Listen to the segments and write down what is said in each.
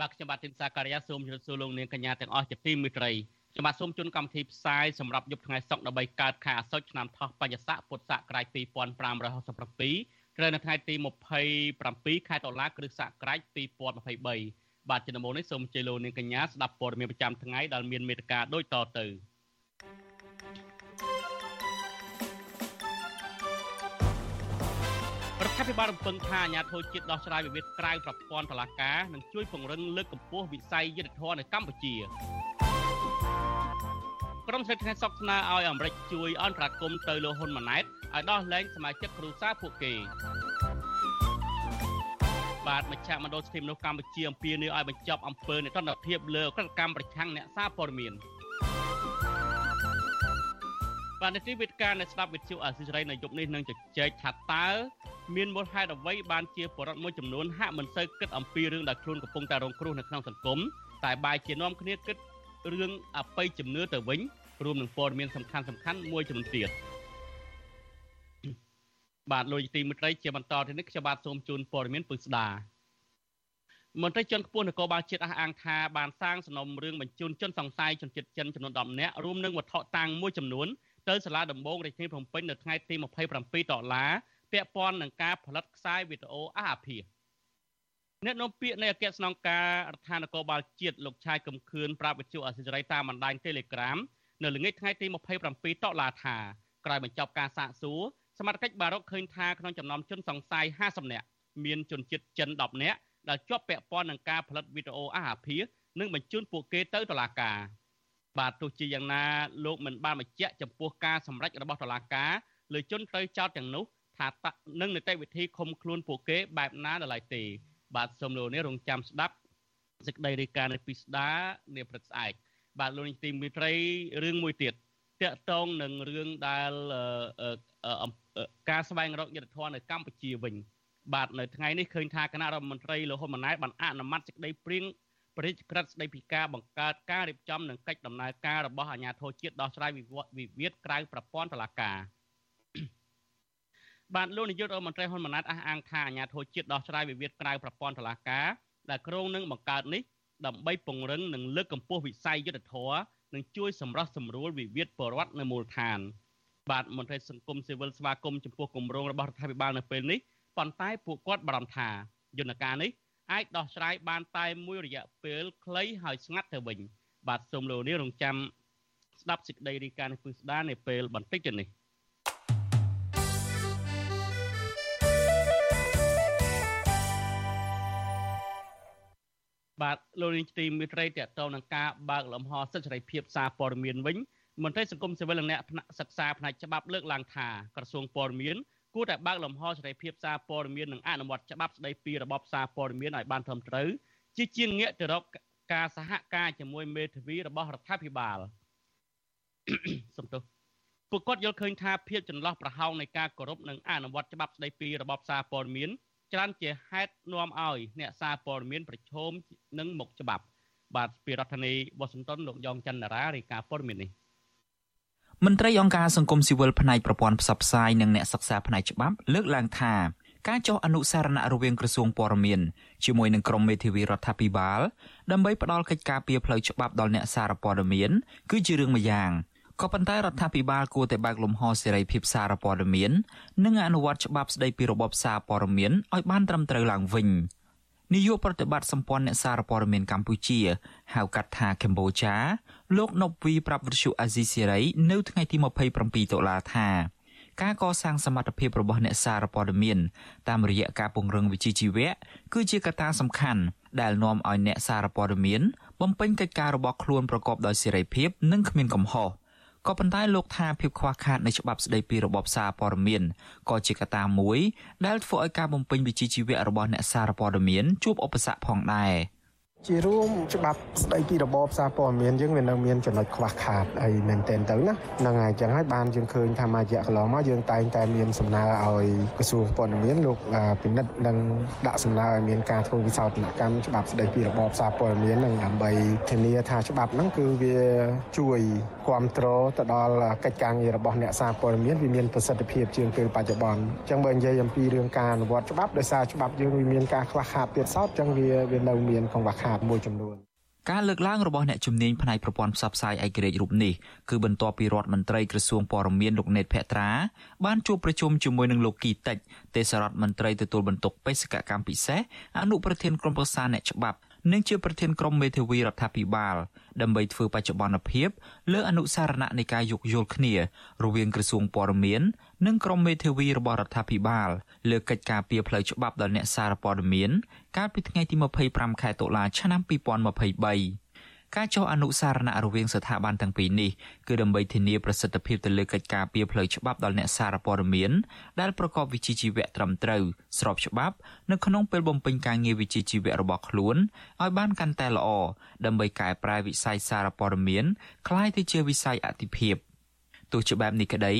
បាទខ្ញុំបាទទីនសាការីយ៉ាសូមជម្រាបសួរលោកនាងកញ្ញាទាំងអស់ជាទីមេត្រីខ្ញុំបាទសូមជូនកម្មវិធីផ្សាយសម្រាប់យប់ថ្ងៃសុក្រដើម្បីកើតខែអាសត់ឆ្នាំថោះបញ្ញាស័កពុទ្ធសករាជ2567ត្រូវនៅថ្ងៃទី27ខែតុលាគ្រិស្តសករាជ2023បាទជំនុំនេះសូមអញ្ជើញលោកនាងកញ្ញាស្ដាប់ព័ត៌មានប្រចាំថ្ងៃដែលមានមេត្តាដូចតទៅ រដ្ឋាភិបាលរំពឹងថាអាញាធិបតេយ្យជាតិដោះស្រាយវិវាទក្រៅប្រព័ន្ធតុលាការនឹងជួយពង្រឹងលើកកម្ពស់វិស័យយុត្តិធម៌នៅកម្ពុជាក្រុមស្រីថ្ងៃសុកស្នើឲ្យអាមេរិកជួយអន្តរាគមន៍ទៅលោកហ៊ុនម៉ាណែតឲ្យដោះលែងសមាជិកគ្រួសារពួកគេបាទមជ្ឈមណ្ឌលសិទ្ធិមនុស្សកម្ពុជាអំពាវនាវឲ្យបញ្ចប់អំពើនេតនភាពលើក្រកម្មប្រឆាំងអ្នកសារព័ត៌មាន បាទនីតិវិទ្យានៅស្ដាប់វិទ្យុអសិរ័យនៅយប់នេះនឹងជជែកថាតើមានមូលហេតុអ្វីបានជាបរិវត្តមួយចំនួនហាក់មិនសូវគិតអំពីរឿងដែលខ្លួនកំពុងតែរងគ្រោះនៅក្នុងសង្គមតែបែរជានាំគ្នាគិតរឿងអបិយជំនឿទៅវិញរួមនឹងព័ត៌មានសំខាន់សំខាន់មួយចំនួនទៀតបាទលោកទីមិត្តរីជាបន្តទៅនេះខ្ញុំបាទសូមជូនព័ត៌មានពឹស្ដាមន្ត្រីជាន់ខ្ពស់នគរបាលជាតិអះអាងថាបានសាងសំណុំរឿងបញ្ជូនជនសង្ស័យជនជាតិចិនចំនួន10នាក់រួមនឹងវត្ថុតាំងមួយចំនួន ទៅសាលាដំបងរាជធានីភ្នំពេញនៅថ្ងៃទី27ដុល្លារពាក់ព័ន្ធនឹងការផលិតខ្សែវីដេអូអះអាភាសអ្នកនាំពាក្យនៃអគ្គស្នងការរដ្ឋាភិបាលជាតិលោកឆាយកំខឿនប្រាប់វិទ្យុអសិរ័យតាមបណ្ដាញ Telegram នៅល្ងាចថ្ងៃទី27តុលាថាក្រោយបញ្ចប់ការសាកសួរសមត្ថកិច្ចបារុកឃើញថាក្នុងចំណោមជនសង្ស័យ50នាក់មានជនជាតិចិន10នាក់ដែលជាប់ពាក់ព័ន្ធនឹងការផលិតវីដេអូអាហាភានិងបញ្ជូនពួកគេទៅតុលាការ បាទទោះជាយ៉ាងណាលោកមិនបានបញ្ជាក់ចំពោះការសម្រេចរបស់តុលាការលើជនត្រូវចោទទាំងនោះថានឹងនីតិវិធីឃុំខ្លួនពួកគេបែបណាដល់ឡើយទេ បាទសូមលោកនេះរងចាំស្ដាប់សេចក្តីរាយការណ៍នៃពីស្ដានាព្រឹកស្អែកបាទលោកនាងទីមេត្រីរឿងមួយទៀតតកតងនឹងរឿងដែលការស្វែងរកយុត្តិធម៌នៅកម្ពុជាវិញបាទនៅថ្ងៃនេះឃើញថាគណៈរដ្ឋមន្ត្រីលោកហ៊ុនម៉ាណែតបានអនុម័តសេចក្តីព្រៀង ព្រះរាជក្រឹត្យស្តីពីការបង្កើតការរៀបចំនិងកិច្ចដំណើរការរបស់អាជ្ញាធរជាតិដោះស្រាយវិវាទក្រៅប្រព័ន្ធតុលាការបាទលោកនាយករដ្ឋមន្ត្រីហ៊ុនម៉ាណែតអះអាងថាអាជ្ញាធរជាតិដោះស្រាយវិវាទក្រៅប្រព័ន្ធតុលាការដែលក្រុងនឹងបង្កើតនេះដើម្បីពង្រឹងនិងលើកកម្ពស់វិស័យយុត្តិធម៌និងជួយសម្រោះសម្រួលវិវាទបរដ្ឋនៅមូលដ្ឋានបាទមន្ត្រីសង្គមស៊ីវិលស្វាគមន៍ចំពោះគម្រោងរបស់រដ្ឋាភិបាលនៅពេលនេះប៉ុន្តែពួកគាត់បារម្ភថាយន្តការនេះ អាចដោះស្រាយបានតែមួយរយៈពេលខ្លីហើយស្ងាត់ទៅវិញ បាទសូមលោកនេះរងចាំស្ដាប់សេចក្តីរាយការណ៍នេះពឹស្ដារនៅពេលបន្តិចទៅនេះបាទលោកនាងទីមេត្រីតកតងនឹងការបើកលំហសិទ្ធិសេរីភាពសារព័ត៌មានវិញមន្ត្រីសង្គមស៊ីវិលនិងអ្នកសិក្សាផ្នែកច្បាប់លើកឡើងថាក្រសួងព័ត៌មាន គួរតែបើកលំហសេរីភាពសារព័ត៌មាននិងអនុវត្តច្បាប់ស្តីពីរបបសារព័ត៌មានឲ្យបានត្រឹមត្រូវជាជាងងាកទៅរកការសហការជាមួយមេធាវីរបស់រដ្ឋាភិបាលសំទោសពួកគាត់យល់ឃើញថាភាពចន្លោះប្រហោងនៃការគោរពនិងអនុវត្តច្បាប់ស្តីពីរបបសារព័ត៌មានច្រើនជាហេតុនាំឲ្យអ្នកសារព័ត៌មានប្រឈមនឹងមុខច្បាប់បាទពីរដ្ឋធានីវ៉ាស៊ីនតោនលោកយ៉ងច័ន្ទរារាយការណ៍ព័ត៌មាននេះ មន្ត្រីអង្គការសង្គមស៊ីវិលផ្នែកប្រព័ន្ធផ្សព្វផ្សាយនិងអ្នកសិក្សាផ្នែកច្បាប់លើកឡើងថាការចុះអនុសារណៈរវាងក្រសួងព័ត៌មានជាមួយនឹងក្រមមេធាវីរដ្ឋាភិបាលដើម្បីផ្ដល់កិច្ចការពីផ្លូវច្បាប់ដល់អ្នកសារព័ត៌មានគឺជារឿងមួយយ៉ាងក៏ប៉ុន្តែរដ្ឋាភិបាលគួរតែបើកលំហសេរីភាពសារព័ត៌មាននិងអនុវត្តច្បាប់ស្តីពីរបបសារព័ត៌មានឲ្យបានត្រឹមត្រូវឡើងវិញ នាយកប្រតិបត្តិសម្ព័ន្ធអ្នកសារព័ត៌មានកម្ពុជាហៅកាត់ថាកម្ពុជាលោកណប់វីប្រាប់វិទ្យុអាស៊ីសេរីនៅថ្ងៃទី27តុលាថាការកសាងសមត្ថភាពរបស់អ្នកសារព័ត៌មានតាមរយៈការពង្រឹងវិជ្ជាជីវៈគឺជាកត្តាសំខាន់ដែលនាំឲ្យអ្នកសារព័ត៌មានបំពេញកិច្ចការរបស់ខ្លួនប្រកបដោយសេរីភាពនិងគ្មានកំហុស។ ក៏ប៉ុន្តែលោកថាភាពខ្វះខាតនៃច្បាប់ស្តីពីរបបសារព័ត៌មានក៏ជាកត្តាមួយដែលធ្វើឲ្យការបំពេញវិជ្ជាជីវៈរបស់អ្នកសារព័ត៌មានជួបឧបសគ្គផងដែរជារួមច្បាប់ស្ដីពីរបបសារព័ត៌មានយើងវានៅមានចំណុចខ្វះខាតអីមែនទែនទៅណាហ្នឹងហើយអញ្ចឹងហើយបានយើងឃើញថាមួយរយៈកន្លងមកយើងតែងតែមានសំណើឲ្យក្រសួងព័ត៌មានលោកពិនិត្យនិងដាក់សំណើឲ្យមានការធ្វើវិសោធនកម្មច្បាប់ស្ដីពីរបបសារព័ត៌មាននឹងដើម្បីធានាថាច្បាប់ហ្នឹងគឺវាជួយ គ្រប់គ្រងទៅដល់កិច្ចការងាររបស់អ្នកសារព័ត៌មានវាមានប្រសិទ្ធភាពជាងពេលបច្ចុប្បន្នអញ្ចឹងបើនិយាយអំពីរឿងការអនុវត្តច្បាប់ដោយសារច្បាប់យើងវាមានការខ្វះខាតទៀតសោតអញ្ចឹងវាវានៅមានកង្វះខាតមួយចំនួនការលើកឡើងរបស់អ្នកជំនាញផ្នែកប្រព័ន្ធផ្សព្វផ្សាយឯករាជ្យរូបនេះគឺបន្ទាប់ពីរដ្ឋមន្ត្រីក្រសួងព័ត៌មានលោកណេតភក្ត្រាបានជួបប្រជុំជាមួយនឹងលោកគីតិចទេសរដ្ឋមន្ត្រីទទួលបន្ទុកបេសកកម្មពិសេសអនុប្រធានក្រុមប្រឹក្សាអ្នកច្បាប់ និងជាប្រធានក្រុមមេធាវីរដ្ឋាភិបាលដើម្បីធ្វើបច្ចុប្បន្នភាពលើអនុសារណៈនៃការយោគយល់គ្នា រវាងក្រសួងព័ត៌មាន និងក្រុមមេធាវីរបស់រដ្ឋាភិបាលលើកិច្ចការពីផ្លូវច្បាប់ដល់អ្នកសារព័ត៌មានកាលពីថ្ងៃទី25ខែតុលាឆ្នាំ2023 ការចុះអនុសារណៈរវាងស្ថាប័នទាំងពីរនេះគឺដើម្បីធានាប្រសិទ្ធភាពទៅលើកិច្ចការពីផ្លូវច្បាប់ដល់អ្នកសារព័ត៌មានដែលប្រកបវិជ្ជាជីវៈត្រឹមត្រូវស្របច្បាប់នៅក្នុងពេលបំពេញការងារវិជ្ជាជីវៈរបស់ខ្លួនឲ្យបានកាន់តែល្អដើម្បីកែប្រែវិស័យសារព័ត៌មានក្លាយទៅជាវិស័យអតិភិបទោះជាបែបនេះក្តី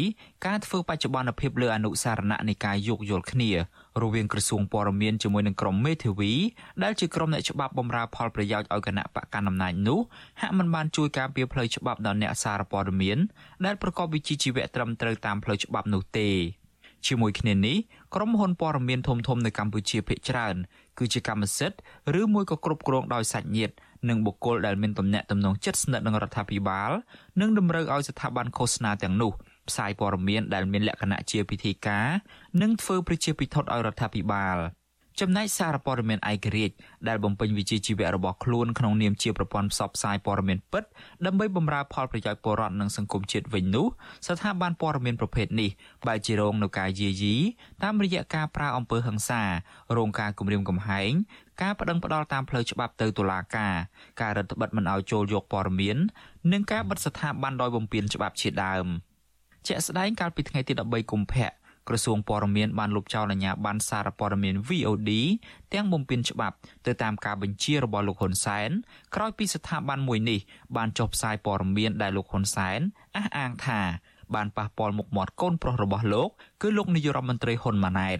ការធ្វើបច្ចុប្បន្នភាពលើអនុសារណៈនៃការយោគយល់គ្នា រវាងក្រសួងព័ត៌មានជាមួយនឹងក្រមមេធាវីដែលជាក្រមអ្នកច្បាប់បម្រើផលប្រយោជន៍ឲ្យគណៈបកកណ្ដាលអំណាចនោះហាក់មិនបានជួយការពារផ្លូវច្បាប់ដល់អ្នកសារព័ត៌មានដែលប្រកបវិជ្ជាជីវៈត្រឹមត្រូវតាមផ្លូវច្បាប់នោះទេជាមួយគ្នានេះក្រុមហ៊ុនព័ត៌មានធំធំនៅកម្ពុជាភាគច្រើនគឺជាកម្មសិទ្ធិឬមួយក៏គ្រប់គ្រងដោយសាច់ញាតិនិងបុគ្គលដែលមានទំនាក់ទំនងជិតស្និទ្ធនឹងរដ្ឋាភិបាល និងតម្រូវឲ្យស្ថាប័នឃោសនាទាំងនោះ ផ្សាយព័ត៌មានដែលមានលក្ខណៈជាពិធីការនិងធ្វើប្រជាពិធដ្ឋឲ្យរដ្ឋាភិបាលចំណែកសារព័ត៌មានឯករាជ្យដែលបំពេញវិជ្ជាជីវៈរបស់ខ្លួនក្នុងនាមជាប្រព័ន្ធផ្សព្វផ្សាយព័ត៌មានពិតដើម្បីបម្រើផលប្រយោជន៍ពលរដ្ឋនិងសង្គមជាតិវិញនោះស្ថាប័នព័ត៌មានប្រភេទនេះបែរជារងនឹងការយាយីតាមរយៈការប្រើអំពើហិង្សារងការគំរាមកំហែងការបដិងផ្ដាល់តាមផ្លូវច្បាប់ទៅតុលាការការរដ្ឋបិទមិនឲ្យចូលយកព័ត៌មាននិងការបិទស្ថាប័នដោយបំពានច្បាប់ជាដើម។ ជាក់ស្ដែងកាលពីថ្ងៃទី13កុម្ភៈក្រសួងព័ត៌មានបានលុបចោលអាជ្ញាប័ណ្ណសារព័ត៌មាន VOD ទាំងបំពេញច្បាប់ទៅតាមការបញ្ជារបស់លោកហ៊ុនសែនក្រោយពីស្ថាប័នមួយនេះបានចុះផ្សាយព័ត៌មានដែលលោកហ៊ុនសែនអះអាងថាបានប៉ះពាល់មុខមាត់កូនប្រុសរបស់លោកគឺលោកនាយរដ្ឋមន្ត្រីហ៊ុនម៉ាណែត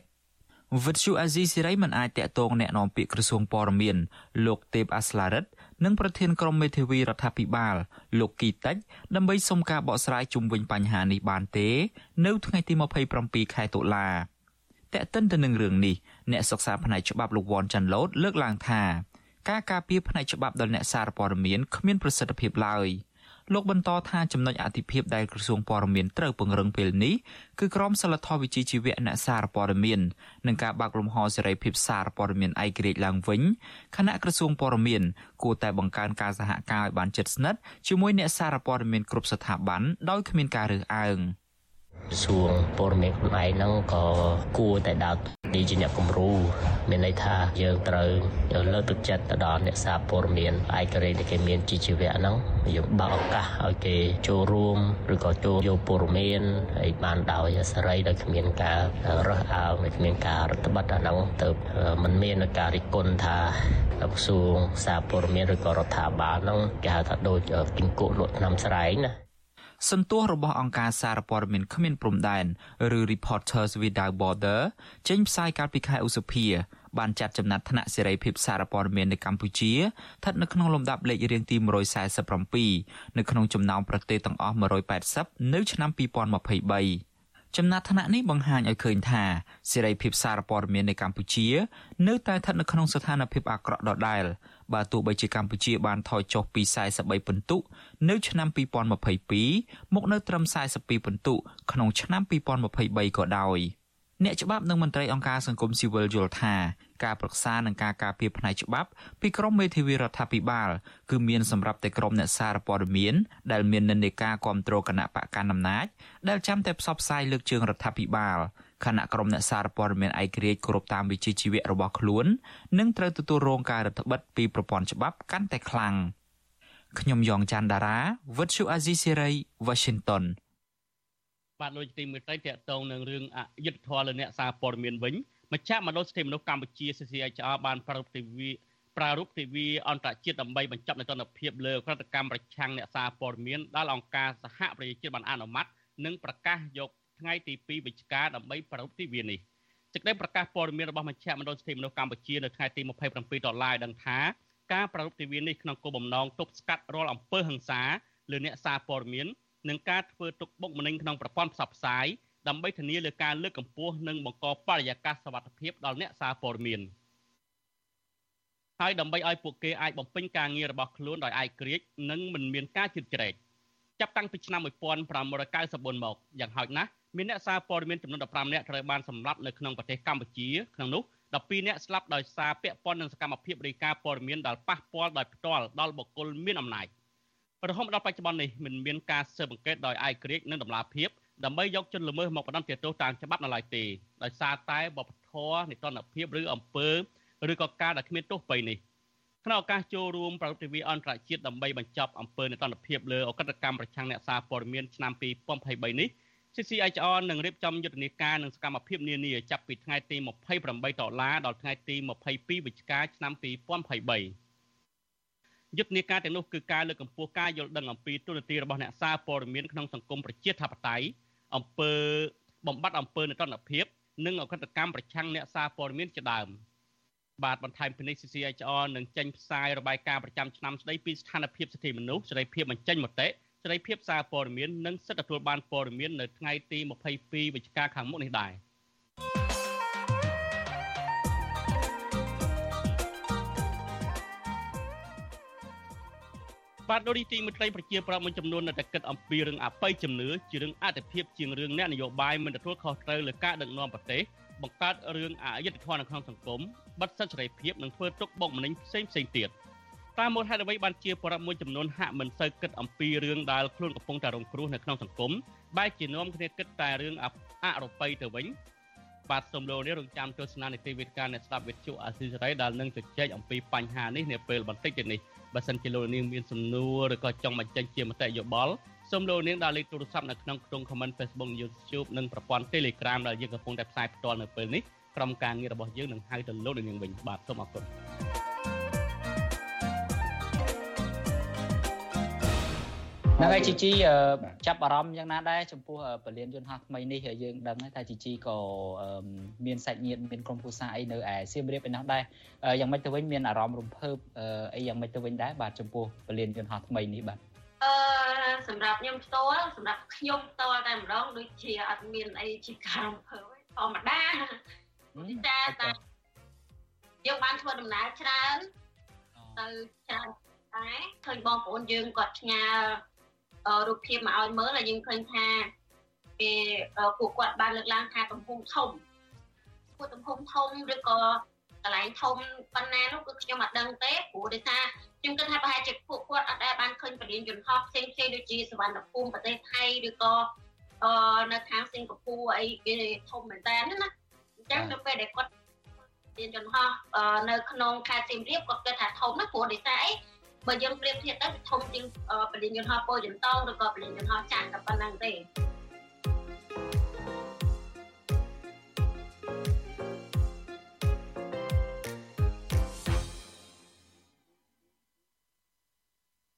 វិទ្យុអាស៊ីសេរីមិនអាចតាក់ទងแนะនាំពាក្យក្រសួងព័ត៌មានលោកទេពអាស្លារិទ្ធ និងប្រធានក្រុមមេធាវីរដ្ឋាភិបាល លោកគីតិចដើម្បីសុំការបកស្រាយជុំវិញបញ្ហានេះបានទេ នៅថ្ងៃទី27ខែតុលាតែកតិនទៅនឹងរឿងនេះអ្នកសិក្សាផ្នែកច្បាប់លោកវ៉ាន់ចាន់ឡូតលើកឡើងថាការការពារផ្នែកច្បាប់ដល់អ្នកសារព័ត៌មានគ្មានប្រសិទ្ធភាពឡើយ។ លោកបន្តថាចំណុចអតិភិបដែលក្រសួងព័ត៌មានត្រូវពង្រឹងពេលនេះគឺក្រមសីលធម៌វិជ្ជាជីវៈអ្នកសារព័ត៌មាននិងការបើកលំហសេរីភាពសារព័ត៌មានឯករាជ្យឡើងវិញគណៈក្រសួងព័ត៌មានគួរតែបង្កើនការសហការឲ្យបានជិតស្និទ្ធជាមួយអ្នកសារព័ត៌មានគ្រប់ស្ថាប័នដោយគ្មានការរើសអើង។ សួងព័ត៌មានខ្លួនឯងហ្នឹងក៏គួរតែដើរទីជាអ្នកគំរូមានន័យថាយើងត្រូវលើកទឹកចិត្តទៅដល់អ្នកសារព័ត៌មានឯករាជ្យដែលគេមានជីវៈហ្នឹងយើងបើកឱកាសឲ្យគេចូលរួមឬក៏ចូលយកព័ត៌មានហើយបានដោយសេរីដោយគ្មានការរើសអើងដោយគ្មានការរដ្ឋបတ်អាហ្នឹងទៅมันមានការរិះគន់ថាក្រសួងសារព័ត៌មានឬក៏រដ្ឋាភិបាលហ្នឹងគេហៅថាដូចគិង្គក់លក់ថ្នាំស្រែងណា សន្ទុះរបស់អង្គការសារព័ត៌មានគ្មានព្រំដែនឬ Reporters Without Border ចេញផ្សាយកាលពីខែឧសភាបានចាត់ចំណាត់ថ្នាក់សេរីភាពសារព័ត៌មាននៅកម្ពុជាស្ថិតនៅក្នុងលំដាប់លេខរៀងទី147នៅក្នុងចំណោមប្រទេសទាំងអស់180នៅឆ្នាំ2023ចំណាត់ថ្នាក់នេះបង្ហាញឲ្យឃើញថាសេរីភាពសារព័ត៌មាននៅកម្ពុជា នៅតែស្ថិតនៅក្នុងស្ថានភាពអាក្រក់ដដែល បើទោះបីជាកម្ពុជាបានថយចុះពី43ពិន្ទុនៅឆ្នាំ2022មកនៅត្រឹម42ពិន្ទុក្នុងឆ្នាំ2023ក៏ដោយអ្នកច្បាប់និងមន្ត្រីអង្គការសង្គមស៊ីវិលយល់ថាការប្រឹក្សានិងការការពារផ្នែកច្បាប់ពីក្រមមេធាវីរដ្ឋាភិបាលគឺមានសម្រាប់តែក្រមអ្នកសារព័ត៌មានដែលមាននិន្នាការគ្រប់គ្រងគណៈបកកណ្ដាលអំណាចដែលចាំតែផ្សព្វផ្សាយលើកជើងរដ្ឋាភិបាល ខណៈក្រុមអ្នកសារព័ត៌មានឯករាជ្យគ្រប់តាមវិជ្ជាជីវៈរបស់ខ្លួននឹងត្រូវទទួលរងការរដ្ឋបិទពីប្រព័ន្ធច្បាប់កាន់តែខ្លាំងខ្ញុំយ៉ងច័ន្ទដារាវិទ្យុអាស៊ីសេរី Washington បាទលោកទីមេត្រីតកតងនឹងរឿងអយុត្តិធម៌លើអ្នកសារព័ត៌មានវិញម្ចាស់មណ្ឌលសិទ្ធិមនុស្សកម្ពុជា CCHR បាន ប្រពៃទិវាប្រារព្ធទិវាអន្តរជាតិដើម្បីបញ្ចប់នូវទណ្ឌភាពលើក្រតកម្មប្រឆាំងអ្នកសារព័ត៌មានដែលអង្គការសហប្រជាជាតិបានអនុម័តនិងប្រកាសយក ថ្ងៃទី2វិច្ឆិកាដើម្បីប្រារព្ធទិវានេះសេចក្តីប្រកាសព័ត៌មានរបស់មជ្ឈមណ្ឌលសិទ្ធិមនុស្សកម្ពុជានៅថ្ងៃទី27ដុល្លារដឹងថាការប្រារព្ធទិវានេះក្នុងគោលបំណងទប់ស្កាត់រាល់អំពើហិង្សាលើអ្នកសារព័ត៌មាននិងការធ្វើទុកបុកម្នេញក្នុងប្រព័ន្ធផ្សព្វផ្សាយដើម្បីធានាលើការលើកកម្ពស់និងបង្កបរិយាកាសសុវត្ថិភាពដល់អ្នកសារព័ត៌មានហើយដើម្បីឲ្យពួកគេអាចបំពេញការងាររបស់ខ្លួនដោយឯកគ្រាជ្យនិងមិនមានការជឿជ្រែកចាប់តាំងពីឆ្នាំ1994មកយ៉ាងហោចណាស់ មានអ្នកសារព័ត៌មានចំនួន15នាក់ត្រូវបានសម្លាប់នៅក្នុងប្រទេសកម្ពុជាក្នុងនោះ12នាក់ស្លាប់ដោយសារពាក់ព័ន្ធនឹងសកម្មភាពរាយការណ៍ព័ត៌មានដែលប៉ះពាល់ដោយផ្ទាល់ដល់បុគ្គលមានអំណាចរហូតដល់បច្ចុប្បន្ននេះមិនមានការស៊ើបអង្កេតដោយឯករាជ្យនិងតម្លាភាពដើម្បីយកជនល្មើសមកបណ្តន្ទាទោសតាមច្បាប់នៅឡើយទេដោយសារតែបបធរនិតនភាពឬអំពើឬក៏ការដែលគ្មានទោសបីនេះក្នុងឱកាសចូលរួមប្រតិទិវាអន្តរជាតិដើម្បីបញ្ចប់អំពើនិតនភាពលើអកតកម្មប្រឆាំងអ្នកសារព័ត៌មានឆ្នាំ2023នេះ CCHR នឹងរៀបចំយុទ្ធនាការនិងសកម្មភាពនានាចាប់ពីថ្ងៃទី28ដុល្លារដល់ថ្ងៃទី22វិច្ឆិកាឆ្នាំ2023យុទ្ធនាការទាំងនោះគឺការលើកកម្ពស់ការយល់ដឹងអំពីទូនាទីរបស់អ្នកសារព័ត៌មានក្នុងសង្គមប្រជាធិបតេយ្យអំពើបំបត្តិអំពើនិតិរដ្ឋភាពនិងអកតកម្មប្រឆាំងអ្នកសារព័ត៌មានជាដើមបាទបន្ថែមពីនេះ CCHR នឹងចេញផ្សាយរបាយការណ៍ប្រចាំឆ្នាំស្តីពីស្ថានភាពសិទ្ធិមនុស្សសេរីភាពបញ្ចេញមតិ សេរីភាពសារព័ត៌មាននិងសិទ្ធិទទួលបានព័ត៌មាននៅថ្ងៃទី22វិច្ឆិកាខាងមុខនេះដែរ។បាទលោកទីមេត្រីប្រជាប្រដ្ឋមួយចំនួននៅតែគិតអំពីរឿងអបិយជំនឿជារឿងអតិភិបជាងរឿងអ្នកនយោបាយមិនទទួលខុសត្រូវលើការដឹកនាំប្រទេសបង្កើតរឿងអយុត្តិធម៌នៅក្នុងសង្គមបិទសិទ្ធិសេរីភាពនិងធ្វើទុកបុកម្នេញផ្សេងផ្សេងទៀត តាមមូលហេតុអ្វីបានជាប្រដ្ឋមួយចំនួនហាក់មិនសូវគិតអំពីរឿងដែលខ្លួនកំពុងតែរងគ្រោះនៅក្នុងសង្គមបែរជានាំគ្នាគិតតែរឿងអរ៉ុបទៅវិញបាទសូមលោកនេះរងចាំទស្សនានីតិវិទ្យាអ្នកស្ដាប់វិទ្យុអាស៊ីសេរីដែលនឹងជជែកអំពីបញ្ហានេះនាពេលបន្តិចទៀតនេះបើសិនជាលោកនាងមានសំណួរឬក៏ចង់បញ្ចេញជាមតិយោបល់សូមលោកនាងដាក់លេខទូរស័ព្ទនៅក្នុងក្នុង comment Facebook YouTube និងប្រព័ន្ធ Telegram ដែលយើងកំពុងតែផ្សាយផ្ទាល់នៅពេលនេះក្រុមការងាររបស់យើងនឹងហៅទៅលោកនាងវិញបាទសូមអរគុណ ហ្នឹងហើយជីជីចាប់អារម្មណ៍យ៉ាងណាដែរចំពោះពលានយន្តហោះថ្មីនេះយើងដឹងថាជីជីក៏មានសាច់ញាតិមានក្រុមគ្រួសារអីនៅឯសៀមរាបឯនោះដែរយ៉ាងម៉េចទៅវិញមានអារម្មណ៍រំភើបអីយ៉ាងម៉េចទៅវិញដែរបាទចំពោះពលានយន្តហោះថ្មីនេះបាទអឺសម្រាប់ខ្ញុំផ្ទាល់សម្រាប់ខ្ញុំផ្ទាល់តែម្ដងដូចជាអត់មានអីជាការរំភើបធម្មតាតែតែយើងបានធ្វើដំណើរច្រើនទៅច្រើនតែឃើញបងប្អូនយើងគាត់ផ្ញើ រូបភាពមកឲ្យមើលហើយយើងឃើញថាគេពួកគាត់បានលើកឡើងថាទំហំធំពួកទំហំធំឬក៏កន្លែងធំប៉ុណ្ណានោះគឺខ្ញុំអត់ដឹងទេព្រោះដោយសារខ្ញុំគិតថាប្រហែលជាពួកគាត់អត់ដែលបានឃើញពលានយន្តហោះផ្សេងផ្សេងដូចជាសវណ្ណភូមិប្រទេសថៃឬក៏អឺនៅខាងសិង្ហបុរីអីគេធំមែនតើណាអញ្ចឹងនៅពេលដែលគាត់ពលានយន្តហោះនៅក្នុងខេត្តសៀមរាបគាត់គិតថាធំណាស់ព្រោះដោយសារអី បើយើងប្រៀបធៀបទៅធំជាងពលានយន្តហោះពោធិ៍យន្តងឬក៏ពលានយន្តហោះចាស់តែប៉ុណ្ណឹងទេ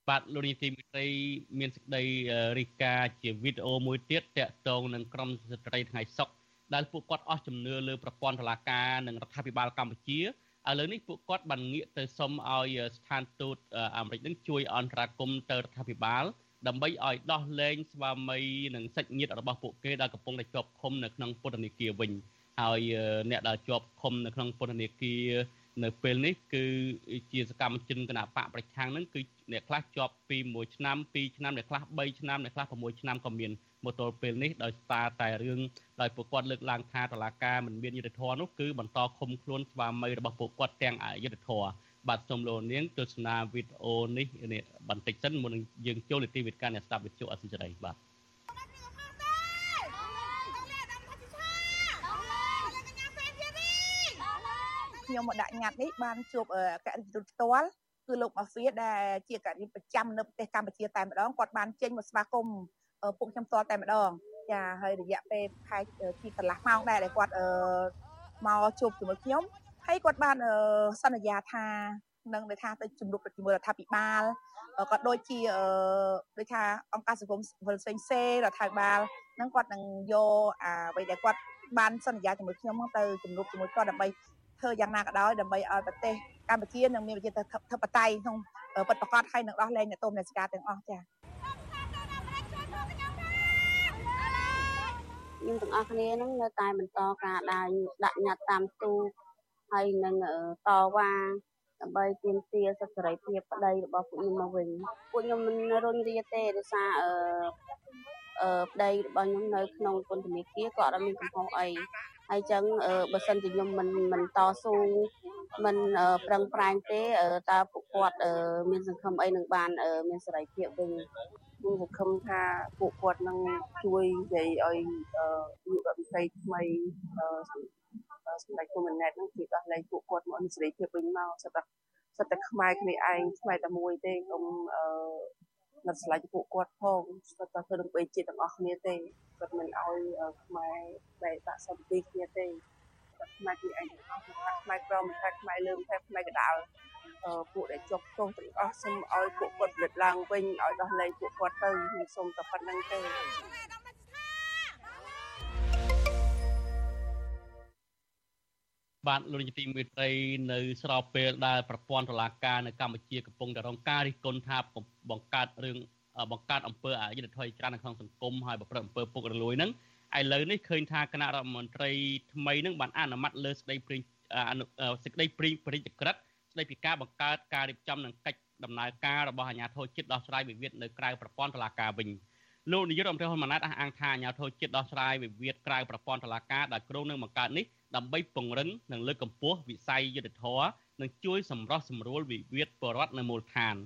បាទលោកនីតិមិត្តរីមានសេចក្តីរីកាជាវីដេអូមួយទៀតតាក់ទងនឹងក្រមស្ត្រីថ្ងៃសុកដែលពួកគាត់អស់ជំនឿលើប្រព័ន្ធតុលាការនិងរដ្ឋាភិបាលកម្ពុជា ឥឡូវនេះពួកគាត់បានងាកទៅសុំឲ្យស្ថានទូតអាមេរិកនឹងជួយអន្តរាគមន៍ទៅរដ្ឋាភិបាលដើម្បីឲ្យដោះលែងស្វាមីនិងសាច់ញាតិរបស់ពួកគេដែលកំពុងតែជាប់ឃុំនៅក្នុងពន្ធនាគារវិញហើយអ្នកដែលជាប់ឃុំនៅក្នុងពន្ធនាគារនៅពេលនេះគឺជាសកម្មជនគណបកប្រឆាំងនឹងគឺអ្នកខ្លះជាប់ពី1ឆ្នាំ2ឆ្នាំអ្នកខ្លះ3ឆ្នាំអ្នកខ្លះ6ឆ្នាំក៏មាន មកទល់ពេលនេះដោយសារតែរឿងដោយពួកគាត់លើកឡើងថាតឡាការមិនមានយុត្តិធម៌នោះគឺបន្តឃុំខ្លួនស្វាមីរបស់ពួកគាត់ទាំងអយុត្តិធម៌បាទសូមលោកនាងទស្សនាវីដេអូនេះបន្តិចសិនមុននឹងយើងចូលនីតិវិទ្យាអ្នកស្ដាប់វិទ្យុអសិរ័យបាទខ្ញុំមកដាក់ញត្តិនេះបានជួបករិយាទូតផ្ទាល់គឺលោកម៉ាហ្វៀដែលជាករិយាប្រចាំនៅប្រទេសកម្ពុជាតែម្ដងគាត់បានចេញមកស្វាគមន៍ ពួកខ្ញុំផ្ទាល់តែម្ដងចាហើយរយៈពេលខែទីកន្លះម៉ោងដែរដែលគាត់មកជួបជាមួយខ្ញុំហើយគាត់បានសន្យាថានិងដូចថាទៅជំរុញជាមួយរដ្ឋាភិបាលក៏ដូចជាដូចថាអង្គការសង្គមវិលផ្សេងផ្សេងរដ្ឋាភិបាលហ្នឹងគាត់នឹងយកអ្វីដែលគាត់បានសន្យាជាមួយខ្ញុំមកទៅជំរុញជាមួយគាត់ដើម្បីធ្វើយ៉ាងណាក៏ដោយដើម្បីឲ្យប្រទេសកម្ពុជានឹងមានប្រជាធិបតេយ្យក្នុងពិតប្រាកដហើយនឹងដោះលែងអ្នកទោសអ្នកស្ការទាំងអស់ចា៎ ខ្ញុំទាំងអស់គ្នានឹងនៅតែបន្តការដើរដាក់ញត្តិតាមទូហើយនឹងតវ៉ាដើម្បីទាមទារសិទ្ធិសេរីភាពប្តីរបស់ពួកខ្ញុំមកវិញពួកខ្ញុំមិនរុញរាទេដោយសារអឺអឺប្តីរបស់ខ្ញុំនៅក្នុងពន្ធនាគារក៏អត់មានកំហុសអីហើយចឹងបើសិនជាខ្ញុំមិនមិនតស៊ូមិនប្រឹងប្រែងទេតើពួកគាត់មានសង្ឃឹមអីនឹងបានមានសេរីភាពវិញ ខ្ញុំសង្ឃឹមថាពួកគាត់នឹងជួយនិយាយឲ្យយុវវិស័យថ្មីសម្ដេចគុំណែតនឹងជួយដោះលែងពួកគាត់មកមានសេរីភាពវិញមកសិតតែសិតតែខ្មែរគ្នាឯងខ្មែរតែមួយទេកុំអឺមិនឆ្លាញ់ពួកគាត់ផងសិតតែធ្វើដើម្បីជាតិទាំងអស់គ្នាទេគាត់មិនឲ្យខ្មែរបែកបាក់សម្ពីគ្នាទេគាត់ខ្មែរគ្នាឯងទាំងអស់ខ្មែរក្រមថាខ្មែរលើមថាខ្មែរកដាល ពួកដែលជាប់ទោសទាំងអស់សូមឲ្យពួកគាត់ផលិតឡើងវិញឲ្យដោះលែងពួកគាត់ទៅខ្ញុំសូមតែប៉ុណ្្នឹងទេបាទលោកនាយកទីមេត្រីនៅស្របពេលដែលប្រព័ន្ធតុលាការនៅកម្ពុជាកំពុងតែរងការរិះគន់ថាបង្កើតរឿងបង្កើតអំពើអយុត្តិធម៌ច្រើននៅក្នុងសង្គមហើយប្រព្រឹត្តអំពើពុករលួយហ្នឹងឥឡូវនេះឃើញថាគណៈរដ្ឋមន្ត្រីថ្មីហ្នឹងបានអនុម័តលើសេចក្តីព្រាងសេចក្តីព្រាងប្រតិក្រិត ស្តីពីការបង្កើតការរៀបចំនិងកិច្ចដំណើរការរបស់អាជ្ញាធរជាតិដោះស្រាយវិវាទនៅក្រៅប្រព័ន្ធតុលាការវិញលោកនាយករដ្ឋមន្ត្រីហ៊ុនម៉ាណែតអះអាងថាអាជ្ញាធរជាតិដោះស្រាយវិវាទក្រៅប្រព័ន្ធតុលាការដែលក្រុងនឹងបង្កើតនេះដើម្បីពង្រឹងនិងលើកកម្ពស់វិស័យយុទ្ធធរនិងជួយសម្រោះសម្រួលវិវាទបរដ្ឋនៅមូលដ្ឋាន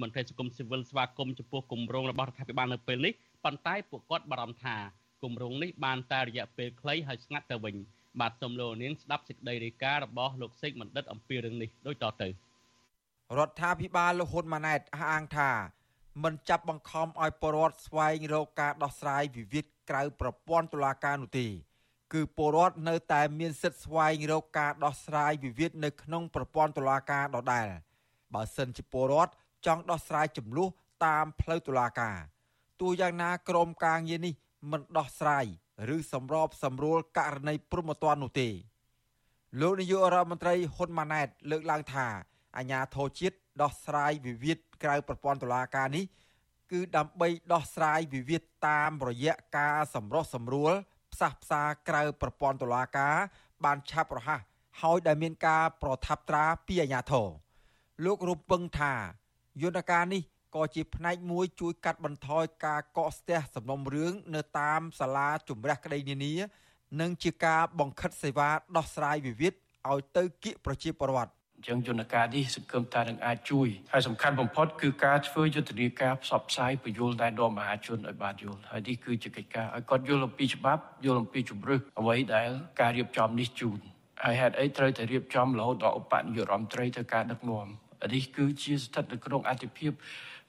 មន្ត្រីសង្គមស៊ីវិលស្វាគមន៍ចំពោះគម្រោងរបស់រដ្ឋាភិបាលនៅពេលនេះប៉ុន្តែពួកគាត់បារម្ភថាគម្រោងនេះបានតែរយៈពេលខ្លីហើយស្ងាត់ទៅវិញ បាទសូមលោកនាងស្ដាប់សេចក្តីរាយការណ៍របស់លោកសេកបណ្ឌិតអំពីរឿងនេះដូចតទៅរដ្ឋាភិបាលលោកហ៊ុនម៉ាណែតអះអាងថាមិនចាប់បង្ខំឲ្យពលរដ្ឋស្វែងរកការដោះស្រាយវិវាទក្រៅប្រព័ន្ធតុលាការនោះទេគឺពលរដ្ឋនៅតែមានសិទ្ធិស្វែងរកការដោះស្រាយវិវាទនៅក្នុងប្រព័ន្ធតុលាការដដែលបើសិនជាពលរដ្ឋចង់ដោះស្រាយចំនួនតាមផ្លូវតុលាការទោះយ៉ាងណាក្រមការងារនេះមិនដោះស្រាយ ឬសម្របសម្រួលករណីព្រំប្រទាននោះទេលោកនាយករដ្ឋមន្ត្រីហ៊ុនម៉ាណែត លើកឡើងថាអាញាធរជាតិដោះស្រាយវិវាទក្រៅប្រព័ន្ធតុលាការនេះគឺដើម្បីដោះស្រាយវិវាទតាមរយៈការសម្រុះសម្រួលផ្សះផ្សាក្រៅប្រព័ន្ធតុលាការ បានឆាប់រហ័សហើយដែលមានការប្រថាប់ត្រាពីអាជ្ញាធរលោករំពឹងថាយន្តការនេះ ក៏ជាផ្នែកមួយជួយកាត់បន្ថយការកកស្ទះសំណុំរឿងនៅតាមសាលាជំរះក្តីនានា និងជាការបង្ខិតសេវាដោះស្រាយវិវាទឲ្យទៅគៀកប្រជាពលរដ្ឋអញ្ចឹងយន្តការនេះសង្គមថានឹងអាចជួយហើយសំខាន់បំផុតគឺការធ្វើយុទ្ធនាការផ្សព្វផ្សាយពយល់ដល់ដល់មហាជនឲ្យបានយល់ហើយនេះគឺជាកិច្ចការឲ្យគាត់យល់អំពីច្បាប់យល់អំពីជំរឿសអ្វីដែលការរៀបចំនេះជូនហើយហេតុអីត្រូវតែរៀបចំរហូតដល់ឧបនាយករដ្ឋមន្ត្រីទៅការដឹកនាំនេះគឺជាស្ថិតនៅក្នុងអធិភាព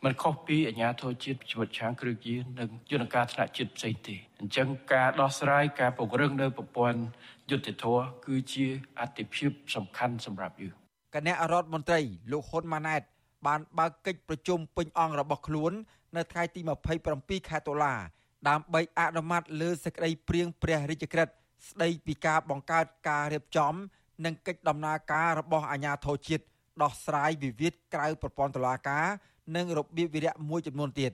มันខុសពីអាជ្ញាធរជាតិជីវិតឆាងគ្រឿងយានិងយន្តការថ្នាក់ជាតិផ្សេងទេអញ្ចឹងការដោះស្រាយការពង្រឹងនៅប្រព័ន្ធយុត្តិធម៌គឺជាអតិភិបសំខាន់សម្រាប់យើងគណៈរដ្ឋមន្ត្រីលោកហ៊ុនម៉ាណែត បានបើកកិច្ចប្រជុំពេញអង្គរបស់ខ្លួន នៅថ្ងៃទី27ខែតុលាដើម្បីអនុម័តលើសេចក្តីព្រៀងព្រះរាជក្រឹត្យស្តីពីការបង្កើតការរៀបចំ និងកិច្ចដំណើរការរបស់អាជ្ញាធរជាតិដោះស្រាយវិវាទក្រៅប្រព័ន្ធតុលាការ និងរបៀបវិរៈមួយចំនួនទៀត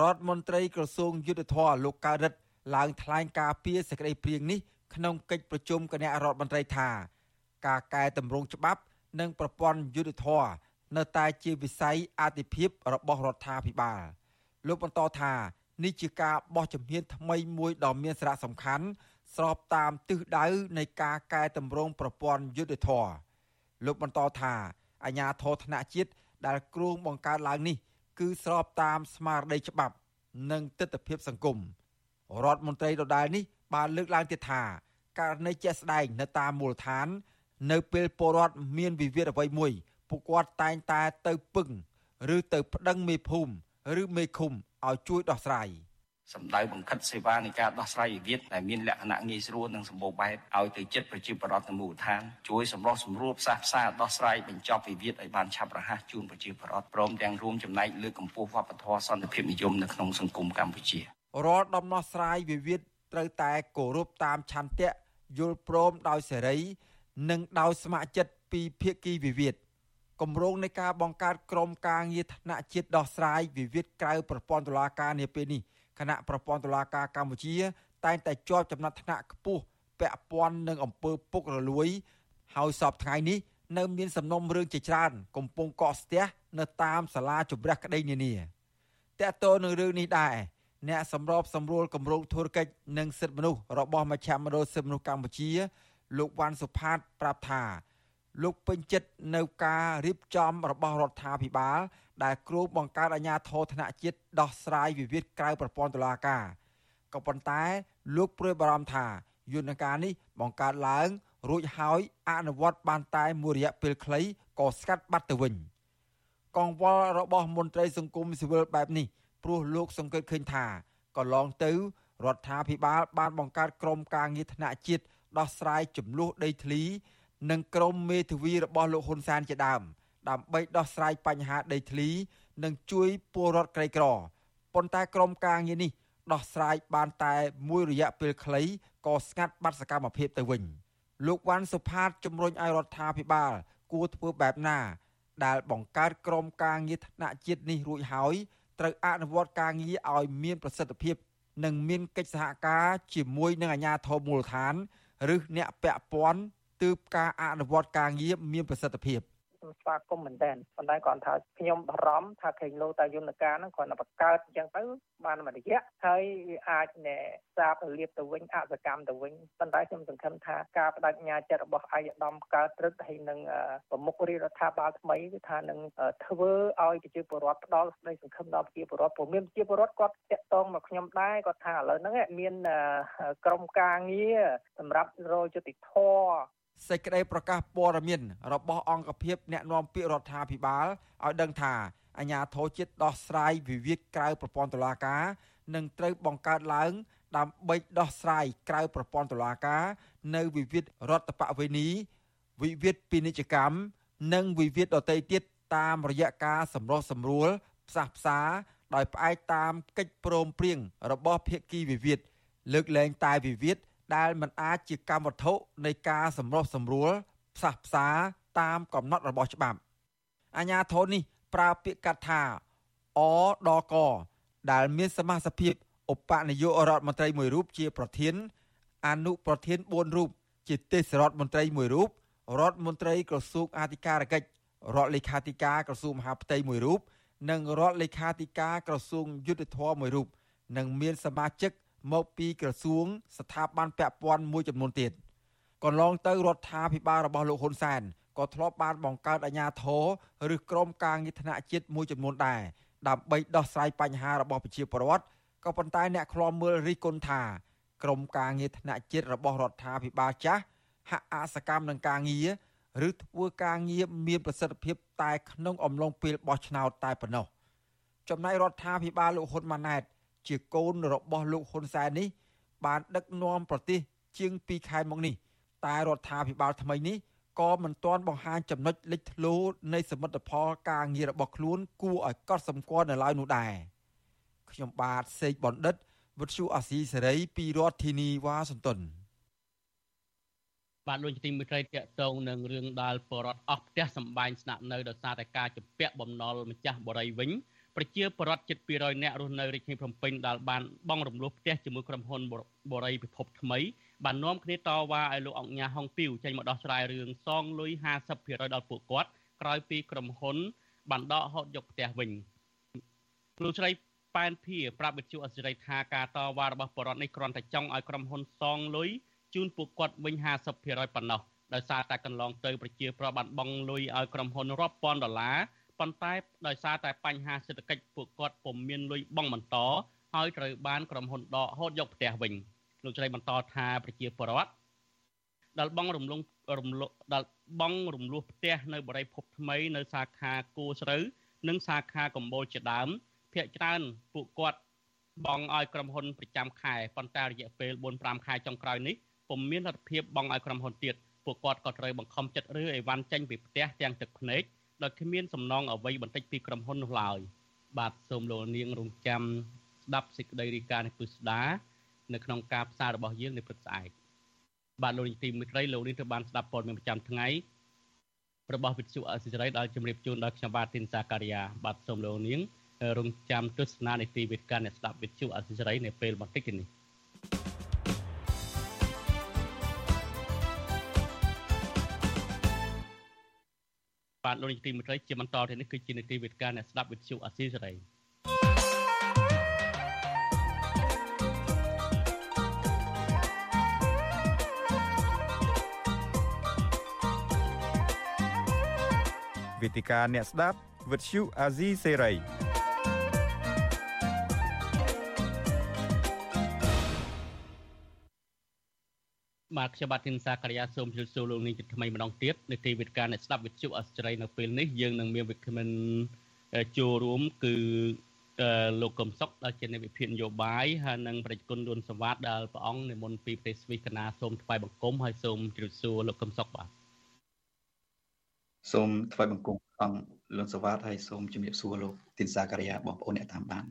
រដ្ឋមន្ត្រីក្រសួងយុទ្ធភ័ពលោកកើតរិទ្ធឡើងថ្លែងការពីសេចក្តីព្រៀងនេះក្នុងកិច្ចប្រជុំគណៈរដ្ឋមន្ត្រីថា ការកែតម្រង់ច្បាប់ និងប្រព័ន្ធយុទ្ធធរនៅតែជាវិស័យអាទិភាពរបស់រដ្ឋាភិបាលលោកបន្តថានេះជាការបោះជំហានថ្មីមួយដ៏មានសារៈសំខាន់ស្របតាមទិសដៅនៃការកែតម្រង់ប្រព័ន្ធយុទ្ធធរលោកបន្តថាអាញាធរធនជាតិ ដែលគ្រោងបង្កើតឡើងនេះ គឺស្របតាមស្មារតីច្បាប់ និងទស្សនវិជ្ជាសង្គមរដ្ឋមន្ត្រីដដែលនេះបានលើកឡើងទៀតថាករណីជាក់ស្ដែងនៅតាមមូលដ្ឋាន នៅពេលពលរដ្ឋមានវិវាទអ្វីមួយពួកគាត់តែងតែទៅពឹង ឬទៅប្តឹងមេភូមិឬមេឃុំឲ្យជួយដោះស្រាយ សម្ដៅបង្ខិតសេវានៃការដោះស្រាយវិវាទដែលមានលក្ខណៈងាយស្រួលនិងសម្បូរបែបឲ្យទៅចិត្តប្រជាពលរដ្ឋនៅមូលដ្ឋានជួយសម្រុះសម្រួលផ្សះផ្សាដោះស្រាយបញ្ចប់វិវាទឲ្យបានឆាប់រហ័សជូនប្រជាពលរដ្ឋព្រមទាំងរួមចំណែកលើកកម្ពស់វប្បធម៌សន្តិភាពនិយមនៅក្នុងសង្គមកម្ពុជារាល់ដំណោះស្រាយវិវាទត្រូវតែគោរពតាមឆន្ទៈយល់ព្រមដោយសេរី និងដោយស្ម័គ្រចិត្តពីភាគីវិវាទគម្រោងនៃការបង្កើតក្រុមការងារថ្នាក់ជាតិដោះស្រាយវិវាទក្រៅប្រព័ន្ធតុលាការនាពេលនេះ គណៈប្រព័ន្ធតុលាការកម្ពុជា តែងតែជាប់ចំណាត់ថ្នាក់ខ្ពស់ពាក់ព័ន្ធនឹងអំពើពុករលួយ ហើយសពថ្ងៃនេះនៅមានសំណុំរឿងជាច្រើន កំពុងកកស្ទះនៅតាមសាលាជម្រះក្តីនានាតើតើនឹងរឿងនេះដែរអ្នកសម្របសម្រួលគម្រោងធុរកិច្ចនិងសិទ្ធិមនុស្សរបស់មជ្ឈមណ្ឌលសិទ្ធិមនុស្សកម្ពុជា លោកវ៉ាន់សុផាត ប្រាប់ថា លោកពេញចិត្តនៅការរៀបចំរបស់រដ្ឋាភិបាលដែលគ្រូបង្កើតអាជ្ញាធរថ្នាក់ជាតិដោះស្រាយវិវាទក្រៅប្រព័ន្ធតុលាការក៏ប៉ុន្តែលោកព្រួយបារម្ភថាយន្តការនេះបង្កើតឡើងរួចហើយអនុវត្តបានតែមួយរយៈពេលខ្លីក៏ស្កាត់បាត់ទៅវិញកង្វល់របស់មន្ត្រីសង្គមស៊ីវិលបែបនេះព្រោះលោកសង្កេតឃើញថាកន្លងទៅរដ្ឋាភិបាលបានបង្កើតក្រុមការងារថ្នាក់ជាតិដោះស្រាយចំនួនដីធ្លី និងក្រុមមេធាវីរបស់លោកហ៊ុនសែនជាដើម ដើម្បីដោះស្រាយបញ្ហាដីធ្លី និងជួយពលរដ្ឋក្រីក្រប៉ុន្តែក្រុមការងារនេះដោះស្រាយបានតែមួយរយៈពេលខ្លីក៏ស្ងាត់បាត់សកម្មភាពទៅវិញលោកវ៉ាន់សុផាតជំរុញឲ្យរដ្ឋាភិបាល គួរធ្វើបែបណា ដែលបង្កើតក្រុមការងារថ្នាក់ជាតិនេះរួចហើយត្រូវអនុវត្តការងារឲ្យមានប្រសិទ្ធភាព និងមានកិច្ចសហការជាមួយនឹងអាជ្ញាធរមូលដ្ឋាន ឬអ្នកពាក់ព័ន្ធ ទើបការអនុវត្តការងារមានប្រសិទ្ធភាពខ្ញុំស្វាគមន៍មែនតើប៉ុន្តែគាត់ថាខ្ញុំបារម្ភថាខេងលោតាយន្តការហ្នឹងគាត់តែបង្កើតអញ្ចឹងទៅបានមួយរយៈហើយវាអាចណែសាបលៀបទៅវិញអសកម្មទៅវិញប៉ុន្តែខ្ញុំសង្ឃឹមថាការបដិញ្ញាចិត្តរបស់អាយដាមកើតព្រឹកហើយនឹងប្រមុខរាជរដ្ឋាភិបាលថ្មីគឺថានឹងធ្វើឲ្យប្រជាពលរដ្ឋផ្ដល់សេចក្តីសង្ឃឹមដល់ប្រជាពលរដ្ឋព្រោះមានប្រជាពលរដ្ឋគាត់តាក់ទងមកខ្ញុំដែរគាត់ថាឥឡូវហ្នឹងមានក្រុមការងារសម្រាប់រយយុតិធធ សេចក្តីប្រកាសព័ត៌មានរបស់អង្គភាពអ្នកណែនាំពាក្យរដ្ឋាភិបាលឲ្យដឹងថាអាជ្ញាធរជាតិដោះស្រាយវិវាទក្រៅប្រព័ន្ធតុលាការនឹងត្រូវបង្កើតឡើងដើម្បីដោះស្រាយក្រៅប្រព័ន្ធតុលាការនៅវិវាទរដ្ឋបវេនីវិវាទពាណិជ្ជកម្មនិងវិវាទដទៃទៀតតាមរយៈការសម្រុះសម្រួលផ្សះផ្សាដោយផ្អែកតាមកិច្ចព្រមព្រៀងរបស់ភាគីវិវាទលើកលែងតែវិវាទ ដែលមិនអាចជាកម្មវត្ថុនៃការសម្រុះសម្រួលផ្សះផ្សាតាមកំណត់របស់ច្បាប់អាញាធននេះប្រើពាក្យកាត់ថាអដកដែលមានសមាជិកឧបនាយករដ្ឋមន្ត្រីមួយរូបជាប្រធាន អនុប្រធាន4រូបជាទេសរដ្ឋមន្ត្រីមួយរូបរដ្ឋមន្ត្រីក្រសួងអធិការកិច្ចរដ្ឋលេខាធិការក្រសួងមហាផ្ទៃមួយរូបនិងរដ្ឋលេខាធិការក្រសួងយុទ្ធភ័ពមួយរូបនិងមានសមាជិក មកពីក្រសួង ស្ថាប័នពាក់ព័ន្ធមួយចំនួនទៀតកន្លងទៅរដ្ឋាភិបាលរបស់លោកហ៊ុនសែនក៏ធ្លាប់បានបង្កើតអាជ្ញាធរឬក្រុមការងារថ្នាក់ជាតិមួយចំនួនដែរដើម្បីដោះស្រាយបញ្ហារបស់ប្រជាពលរដ្ឋក៏ប៉ុន្តែអ្នកខ្លាំមើលរិះគន់ថាក្រុមការងារថ្នាក់ជាតិរបស់រដ្ឋាភិបាលចាស់ហាក់អសកម្មនឹងការងារឬធ្វើការងារមានប្រសិទ្ធភាពតែក្នុងអំឡុងពេលបោះឆ្នោតតែប៉ុណ្ណោះចំណែករដ្ឋាភិបាលលោកហ៊ុនម៉ាណែត ជាកូនរបស់លោកហ៊ុនសែននេះ បានដឹកនាំប្រទេសជាង2ខែមកនេះតែរដ្ឋាភិបាលថ្មីនេះក៏មិនទាន់បង្ហាញចំណុចលេចធ្លោនៃសមិទ្ធផលការងាររបស់ខ្លួន គួរឲ្យកត់សម្គាល់នៅឡើយនោះដែរខ្ញុំបាទសេកបណ្ឌិតវិទ្យុអាស៊ីសេរីពីរដ្ឋធានីវ៉ាស៊ីនតោនបាទលោកជាទីមេត្រីតកតងនឹងរឿងដាល់បរដ្ឋអស់ផ្ទះសម្បែងស្នាក់នៅដោយសារតែការជំពាក់បំណុលម្ចាស់បរិយវិញ ប្រជាពលរដ្ឋជិត200នាក់រស់នៅរាជធានីភ្នំពេញដែលបានបងរំលោះផ្ទះជាមួយក្រុមហ៊ុនបរិយពិភពថ្មីបាននាំគ្នាតវ៉ាឲ្យលោកអង្គញាហុងពីវចេញមកដោះស្រាយរឿងសងលុយ50%ដល់ពួកគាត់ក្រោយពីក្រុមហ៊ុនបានដកហូតយកផ្ទះវិញលោកស្រីប៉ែនភាប្រាប់វិទ្យុអសិរ័យថាការតវ៉ារបស់បរិវត្តនេះគ្រាន់តែចង់ឲ្យក្រុមហ៊ុនសងលុយជូនពួកគាត់វិញ50%ប៉ុណ្ណោះដោយសារតែកន្លងទៅប្រជាប្រដ្ឋបានបង់លុយឲ្យក្រុមហ៊ុនរាប់ពាន់ដុល្លារ ប៉ុន្តែដោយសារតែបញ្ហាសេដ្ឋកិច្ចពួកគាត់ពុំមានលុយបង់បន្តហើយត្រូវបានក្រុមហ៊ុនដកហូតយកផ្ទះវិញលោកជ្រៃបន្តថាប្រជាពលរដ្ឋដែលបងរំលងរំលដែលបងរំលោះផ្ទះនៅបរិយភពថ្មីនៅសាខាគួស្រូវនិងសាខាកំបូលជាដើមភ្នាក់ច្រើនពួកគាត់បងឲ្យក្រុមហ៊ុនប្រចាំខែប៉ុន្តែរយៈពេល4-5ខែចុងក្រោយនេះពុំមានលទ្ធភាពបងឲ្យក្រុមហ៊ុនទៀតពួកគាត់ក៏ត្រូវបង្ខំចិត្តឬអីវ៉ាន់ចេញពីផ្ទះទាំងទឹកភ្នែក ដោយគ្មានសំណងអ្វីបន្តិចពីក្រុមហ៊ុននោះឡើយបាទសូមលោកនាងរងចាំស្ដាប់សេចក្តីរាយការណ៍នេះពុស្ដានៅក្នុងការផ្សាយរបស់យើងនៅព្រឹកស្អែកបាទលោកនាងទីមិត្តរីលោកនាងត្រូវបានស្ដាប់ព័ត៌មានប្រចាំថ្ងៃរបស់វិទ្យុអសិរ័យដែលជម្រាបជូនដល់ខ្ញុំបាទទីនសាការីយ៉ាបាទសូមលោកនាងរងចាំទស្សនានីតិវិទ្យាអ្នកស្ដាប់វិទ្យុអសិរ័យនៅពេលបន្តិចនេះ បាទលោកនាយកទីមេត្រីជាបន្តទៅនេះគឺជានីតិវិទ្យាអ្នកស្ដាប់វិទ្យុអាស៊ីសេរីវេទិកាអ្នកស្ដាប់វិទ្យុអាស៊ីសេរី បាទខ្ញុំបាទធីនសាករិយាសូមជម្រាបសួរលោកនាងជាថ្មីម្ដងទៀតនៅទីវិទ្យាអ្នកស្ដាប់វិទ្យុអស្ចារ្យនៅពេលនេះយើងនឹងមានវិក្កាមិនចូលរួមគឺលោកកំសុកដែលជាអ្នកវិភាគនយោបាយហើយនិងប្រជាជនលួនសវ៉ាតដែលព្រះអង្គនិមន្តពីប្រទេសស្វីសកាណាសូមថ្វាយបង្គំហើយសូមជម្រាបសួរលោកកំសុកបាទសូមថ្វាយបង្គំអង្គលួនសវ៉ាតហើយសូមជម្រាបសួរលោកទីនសាករិយាបងប្អូនអ្នកតាមដាន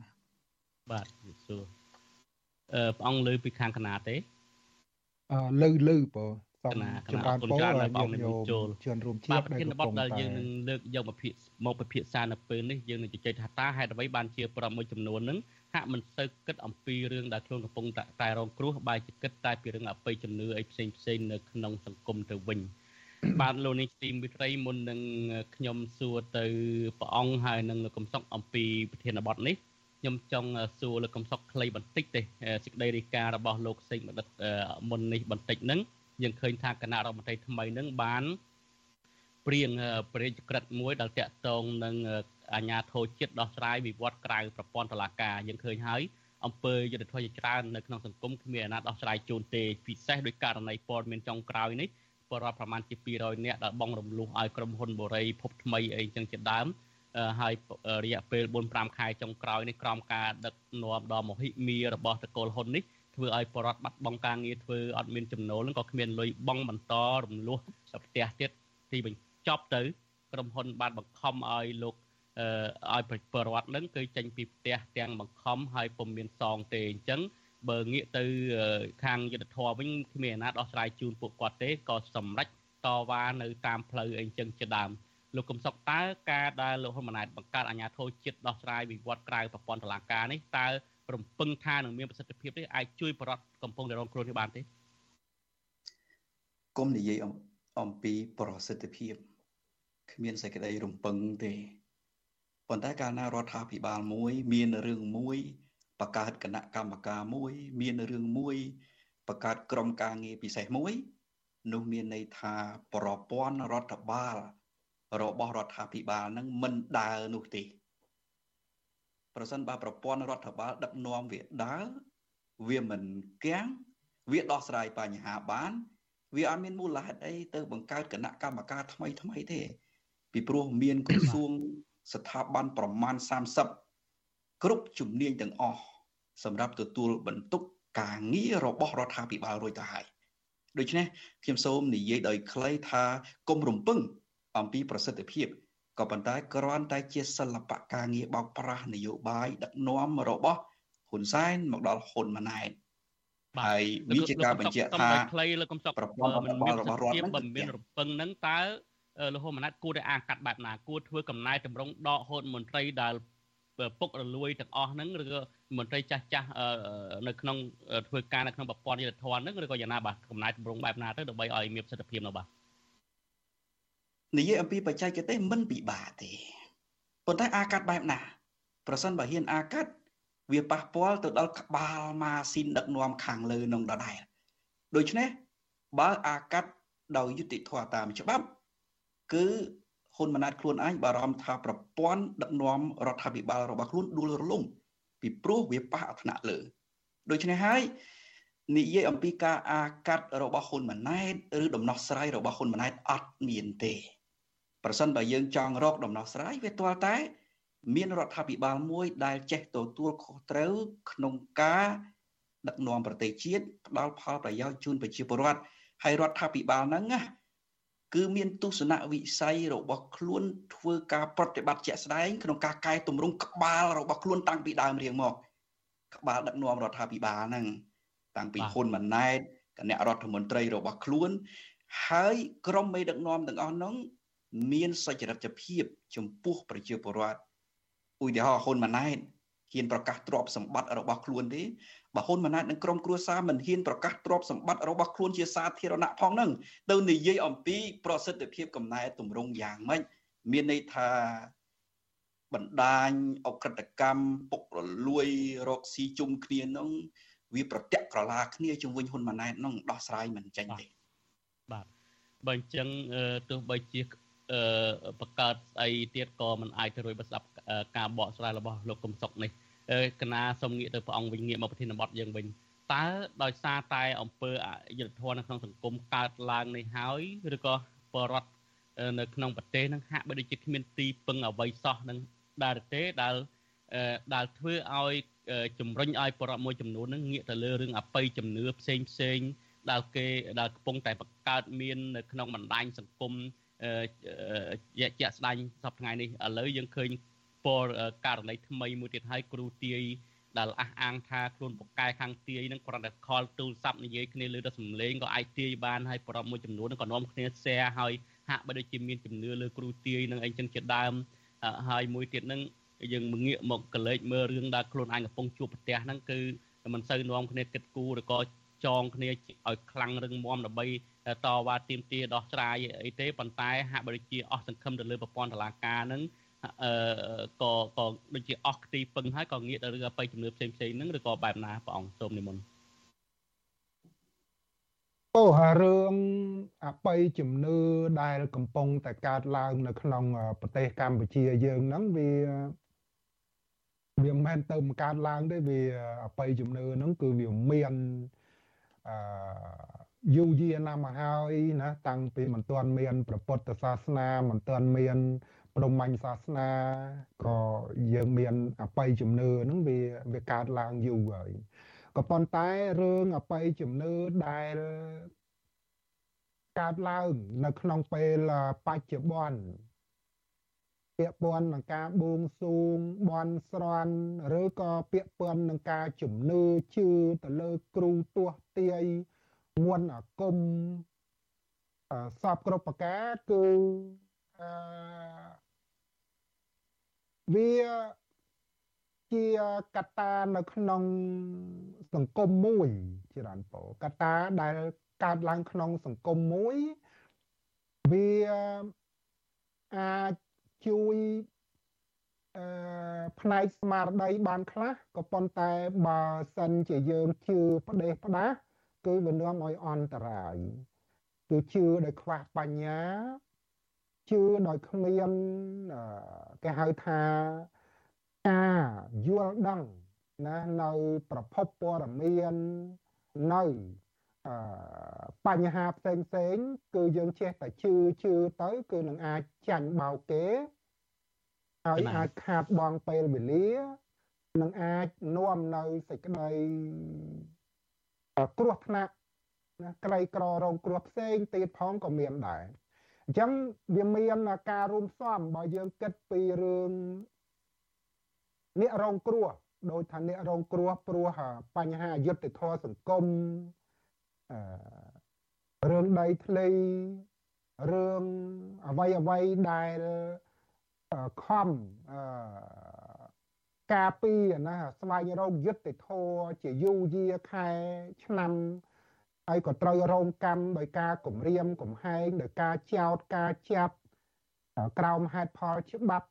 បាទជម្រាបសួរអឺព្រះអង្គលើពីខាងកណាទេ លឺលឺបងសូមចម្រើនពរឲ្យបងនិមន្តចូលជឿនរួមជាតិដែលកំពុងតែយើងនឹងលើកយកមកពិភាក្សាមកពិភាក្សានៅពេលនេះយើងនឹងជជែកថាតើហេតុអ្វីបានជាប្រមួយចំនួននឹងហាក់មិនសូវគិតអំពីរឿងដែលខ្លួនកំពុងតែរងគ្រោះបែរជាគិតតែពីរឿងអបិយជំនឿអីផ្សេងផ្សេងនៅក្នុងសង្គមទៅវិញបាទលោកនេះទីមិត្តរីមុននឹងខ្ញុំសួរទៅព្រះអង្គហើយនឹងលោកកំសុកអំពីប្រធានបទនេះ ខ្ញុំចង់សួរលោកកំសុកខ្លីបន្តិចទេសេចក្តីរាយការណ៍របស់លោកសេងបណ្ឌិតមុននេះបន្តិចហ្នឹងយើងឃើញថាគណៈរដ្ឋមន្ត្រីថ្មីហ្នឹងបានព្រៀងព្រះរាជក្រឹត្យមួយដែលតាក់ទងនឹងអាជ្ញាធរជាតិដោះស្រាយវិវត្តក្រៅប្រព័ន្ធតុលាការយើងឃើញហើយអង្គើយុទ្ធធម៌ជាច្រើននៅក្នុងសង្គមគ្មានអាណាដោះស្រាយជូនទេពិសេសដោយករណីព័ត៌មានចុងក្រោយនេះបរិបទប្រមាណជា200នាក់ដែលបងរំលោះឲ្យក្រុមហ៊ុនបូរីភពថ្មីអីចឹងជាដើម ហើយរយៈពេល4-5ខែចុងក្រោយនេះក្រោមការដឹកនាំដ៏មហិមារបស់តកូលហ៊ុននេះធ្វើឲ្យបរដ្ឋបាត់បង់ការងារធ្វើអត់មានចំណូលនឹងក៏គ្មានលុយបង់បន្តរំលោះផ្ទះទៀតទីបញ្ចប់ទៅ ក្រុមហ៊ុនបានបង្ខំឲ្យលោកឲ្យប្រវត្តិនឹងគឺចេញពីផ្ទះទាំងបង្ខំហើយពុំមានសងទេអញ្ចឹងបើងាកទៅខាងយុទ្ធធរវិញគ្មានអាណាដោះស្រាយជូនពួកគាត់ទេក៏សម្រេចតវ៉ានៅតាមផ្លូវអីចឹងជាដើម លោកកំសុកតើការដែលលោកហ៊ុនម៉ាណែតបង្កើតអាជ្ញាធរជាតិដោះស្រាយវិវត្តក្រៅប្រព័ន្ធតុលាការនេះតើរំពឹងថានឹងមានប្រសិទ្ធភាពទេអាចជួយបរដ្ឋកំពុងតែរងគ្រោះនេះបានទេគុំនិយាយអំពីប្រសិទ្ធភាពគ្មានសេចក្តីរំពឹងទេប៉ុន្តែកាលណារដ្ឋាភិបាលមួយ មានរឿងមួយបង្កើតគណៈកម្មការមួយ មានរឿងមួយបង្កើតក្រុមការងារពិសេសមួយនោះមានន័យថាប្រព័ន្ធរដ្ឋបាល របស់រដ្ឋាភិបាលនឹងមិនដើរនោះទេប្រសិនបើប្រព័ន្ធរដ្ឋបាល ដឹកនាំវាដើរវាមិនគាំងវាដោះស្រាយបញ្ហាបាន វាអត់មានមូលហេតុអីទៅបង្កើតគណៈកម្មការថ្មីថ្មីទេ ពីព្រោះមានក្រសួងស្ថាប័នប្រមាណ30គ្រប់ជំនាញទាំងអស់សម្រាប់ទទួលបន្ទុកការងាររបស់រដ្ឋាភិបាលរួចទៅហើយដូច្នេះខ្ញុំសូមនិយាយដោយខ្លីថាគុំរំពឹង អំពីប្រសិទ្ធភាពក៏ប៉ុន្តែគ្រាន់តែជាសិល្បៈការងារបោកប្រាស់នយោបាយដឹកនាំរបស់ហ៊ុនសែនមកដល់ហ៊ុនម៉ាណែតហើយវាជាការបញ្ជាក់ថាខ្លីលើកំសក់ប្រព័ន្ធរបស់រដ្ឋនឹងមិនមានរំពឹងនឹងតើលោកហ៊ុនម៉ាណែតគួរតែអាកាត់បែបណាគួរធ្វើកំណែតម្រង់ដកហូតមន្ត្រីដែលពុករលួយទាំងអស់ហ្នឹងឬក៏មន្ត្រីចាស់ចាស់នៅក្នុងធ្វើការនៅក្នុងប្រព័ន្ធយុតិធម៌ហ្នឹងឬក៏យ៉ាងណាបាទកំណែតម្រង់បែបណាទៅដើម្បីឲ្យមានប្រសិទ្ធភាពនោះបាទ និយាយអំពីបច្ចេកទេសមិនពិបាកទេប៉ុន្តែអាកាត់បែបណា ប្រសិនបើហ៊ានអាកាត់វាប៉ះពាល់ទៅដល់ក្បាលម៉ាស៊ីនដឹកនាំខាងលើនឹងដដែលដូច្នេះបើអាកាត់ដោយយុតិធម៌តាមច្បាប់ គឺហ៊ុនម៉ាណែតខ្លួនឯងបារម្ភថាប្រព័ន្ធដឹកនាំរដ្ឋាភិបាលរបស់ខ្លួនដួលរលំពីព្រោះវាប៉ះអថ្នាក់លើដូច្នេះហើយនិយាយអំពីការអាកាត់របស់ហ៊ុនម៉ាណែតឬដំណោះស្រាយរបស់ហ៊ុនម៉ាណែតអត់មានទេ ប្រសិនបើយើងចង់រកដំណោះស្រាយវាទាល់តែ មានរដ្ឋាភិបាលមួយដែលចេះទទួលខុសត្រូវក្នុងការដឹកនាំប្រទេសជាតិផ្ដល់ផលប្រយោជន៍ជូនប្រជាពលរដ្ឋហើយរដ្ឋាភិបាលហ្នឹងណាគឺមានទស្សនវិស័យរបស់ខ្លួនធ្វើការប្រតិបត្តិជាក់ស្ដែងក្នុងការកែតម្រង់ក្បាលរបស់ខ្លួនតាំងពីដើមរៀងមក ក្បាលដឹកនាំរដ្ឋាភិបាលហ្នឹងតាំងពីហ៊ុនម៉ាណែតគណៈរដ្ឋមន្ត្រីរបស់ខ្លួន ហើយក្រុមមេដឹកនាំទាំងអស់នោះ មានសុចរិតភាព ចំពោះប្រជាពលរដ្ឋឧទាហរណ៍ហ៊ុនម៉ាណែតហ៊ានប្រកាសទ្រព្យសម្បត្តិរបស់ខ្លួនទេបើហ៊ុនម៉ាណែតនិងក្រុមគ្រួសារមិនហ៊ានប្រកាសទ្រព្យសម្បត្តិរបស់ខ្លួនជាសាធារណៈផងហ្នឹងទៅនិយាយអំពីប្រសិទ្ធភាពកំណែទម្រង់យ៉ាងម៉េចមានន័យថាបណ្ដាញអក្រិតកម្មពុករលួយរកស៊ីជុំគ្នាហ្នឹងវាប្រតិកក្រឡាគ្នាជំវិញហ៊ុនម៉ាណែតហ្នឹងដោះស្រាយមិនចេញទេបាទបើអញ្ចឹងទោះបីជា បង្កើតស្អីទៀតក៏មិនអាចទៅរួចបើស្ដាប់ការបកស្រាយរបស់លោកកឹមសុខនេះកណាសូមងាកទៅព្រះអង្គវិញងាកមកប្រធានបទយើងវិញតើដោយសារតែអង្គើអយុធធននៅក្នុងសង្គមកើតឡើងនេះហើយឬក៏បរដ្ឋនៅក្នុងប្រទេសនឹងហាក់បីដូចជាគ្មានទីពឹងអ្វីសោះនឹងដែរទេដែលដែលធ្វើឲ្យជំរុញឲ្យបរដ្ឋមួយចំនួននឹងងាកទៅលើរឿងអបិយជំនឿផ្សេងផ្សេងដែលគេដែលកំពុងតែបង្កើតមាននៅក្នុងបណ្ដាញសង្គម ជាជាក់ស្ដែងសប្តាហ៍ថ្ងៃនេះឥឡូវយើងឃើញពលករណីថ្មីមួយទៀតហើយគ្រូទាយដែលអះអាងថាខ្លួនពូកែខាងទាយនឹងគ្រាន់តែខលទូរស័ព្ទនិយាយគ្នាលើទៅសំឡេងក៏អាចទាយបានហើយប្រពមួយចំនួនក៏នាំគ្នា share ហើយហាក់បីដូចជាមានជំនឿលើគ្រូទាយនឹងអីចឹងជាដើមហើយមួយទៀតនឹងយើងងាកមកកលេចមើលរឿងដែលខ្លួនឯងកំពុងជួបប្រទះហ្នឹងគឺមិនសូវនាំគ្នាគិតគូរឬក៏ចងគ្នាឲ្យខ្លាំងរឹងមាំដើម្បី តវ៉ាទាមទារដោះស្រាយអីទេប៉ុន្តែហាក់បីដូចជាអស់សង្ឃឹមទៅលើប្រព័ន្ធតុលាការហ្នឹងអឺក៏ក៏ដូចជាអស់ខ្ទីពឹងហើយក៏ងាកទៅរឿងអបិយជំនឿផ្សេងផ្សេងហ្នឹងឬក៏បែបណាព្រះអង្គសូមនិមន្តអូរឿងអបិយជំនឿដែលកំពុងតែកើតឡើងនៅក្នុងប្រទេសកម្ពុជាយើងហ្នឹងវាវាមិនមែនទៅមកកើតឡើងទេវាអបិយជំនឿហ្នឹងគឺវាមានអឺ យូរយារណាស់មកហើយណាតាំងពីមិនទាន់មានព្រះពុទ្ធសាសនាមិនទាន់មានព្រហ្មញ្ញសាសនាក៏យើងមានអបិយជំនឿហ្នឹងវាវាកើតឡើងយូរហើយក៏ប៉ុន្តែរឿងអបិយជំនឿដែលកើតឡើងនៅក្នុងពេលបច្ចុប្បន្នពាក់ព័ន្ធនឹងការបួងសួងបន់ស្រន់ឬក៏ពាក់ព័ន្ធនឹងការជំនឿជឿទៅលើគ្រូទស្សទាយ មន្តអាគមសពគ្រប់ប្រការគឺអឺវាជាកត្តានៅក្នុងសង្គមមួយច្រើនពោកត្តាដែលកើតឡើងក្នុងសង្គមមួយវាអាចជួយអឺផ្នែកស្មារតីបានខ្លះក៏ប៉ុន្តែបើសិនជាយើងជឿផ្ដេសផ្ដាស គឺវានាំឲ្យអន្តរាយគឺជឿដោយខ្វះបញ្ញាជឿដោយគ្មានគេហៅថាការយល់ដឹងណានៅប្រភពព័ត៌មាននៅបញ្ហាផ្សេងផ្សេងគឺយើងចេះតែជឿជឿទៅ គឺនឹងអាចចាញ់បោកគេហើយអាចខាតបង់ពេលវេលានឹងអាចនាំនៅសេចក្តី គ្រោះថ្នាក់ណាក្រីក្ររងគ្រោះផ្សេងទៀតផងក៏មានដែរអញ្ចឹងវាមានការរួមផ្សំបើយើងគិតពីរឿងអ្នករងគ្រោះដោយថាអ្នករងគ្រោះព្រោះបញ្ហាយុត្តិធម៌សង្គមអឺរឿងដីធ្លីរឿងអ្វីអ្វីដែលខំអឺ ការពីណាស្វែងរកយុត្តិធម៌ជាយូរយាខែឆ្នាំហើយក៏ត្រូវរងកម្មដោយការគំរាមកំហែងដោយការចោទការចាប់ក្រោមហេតុផលច្បាប់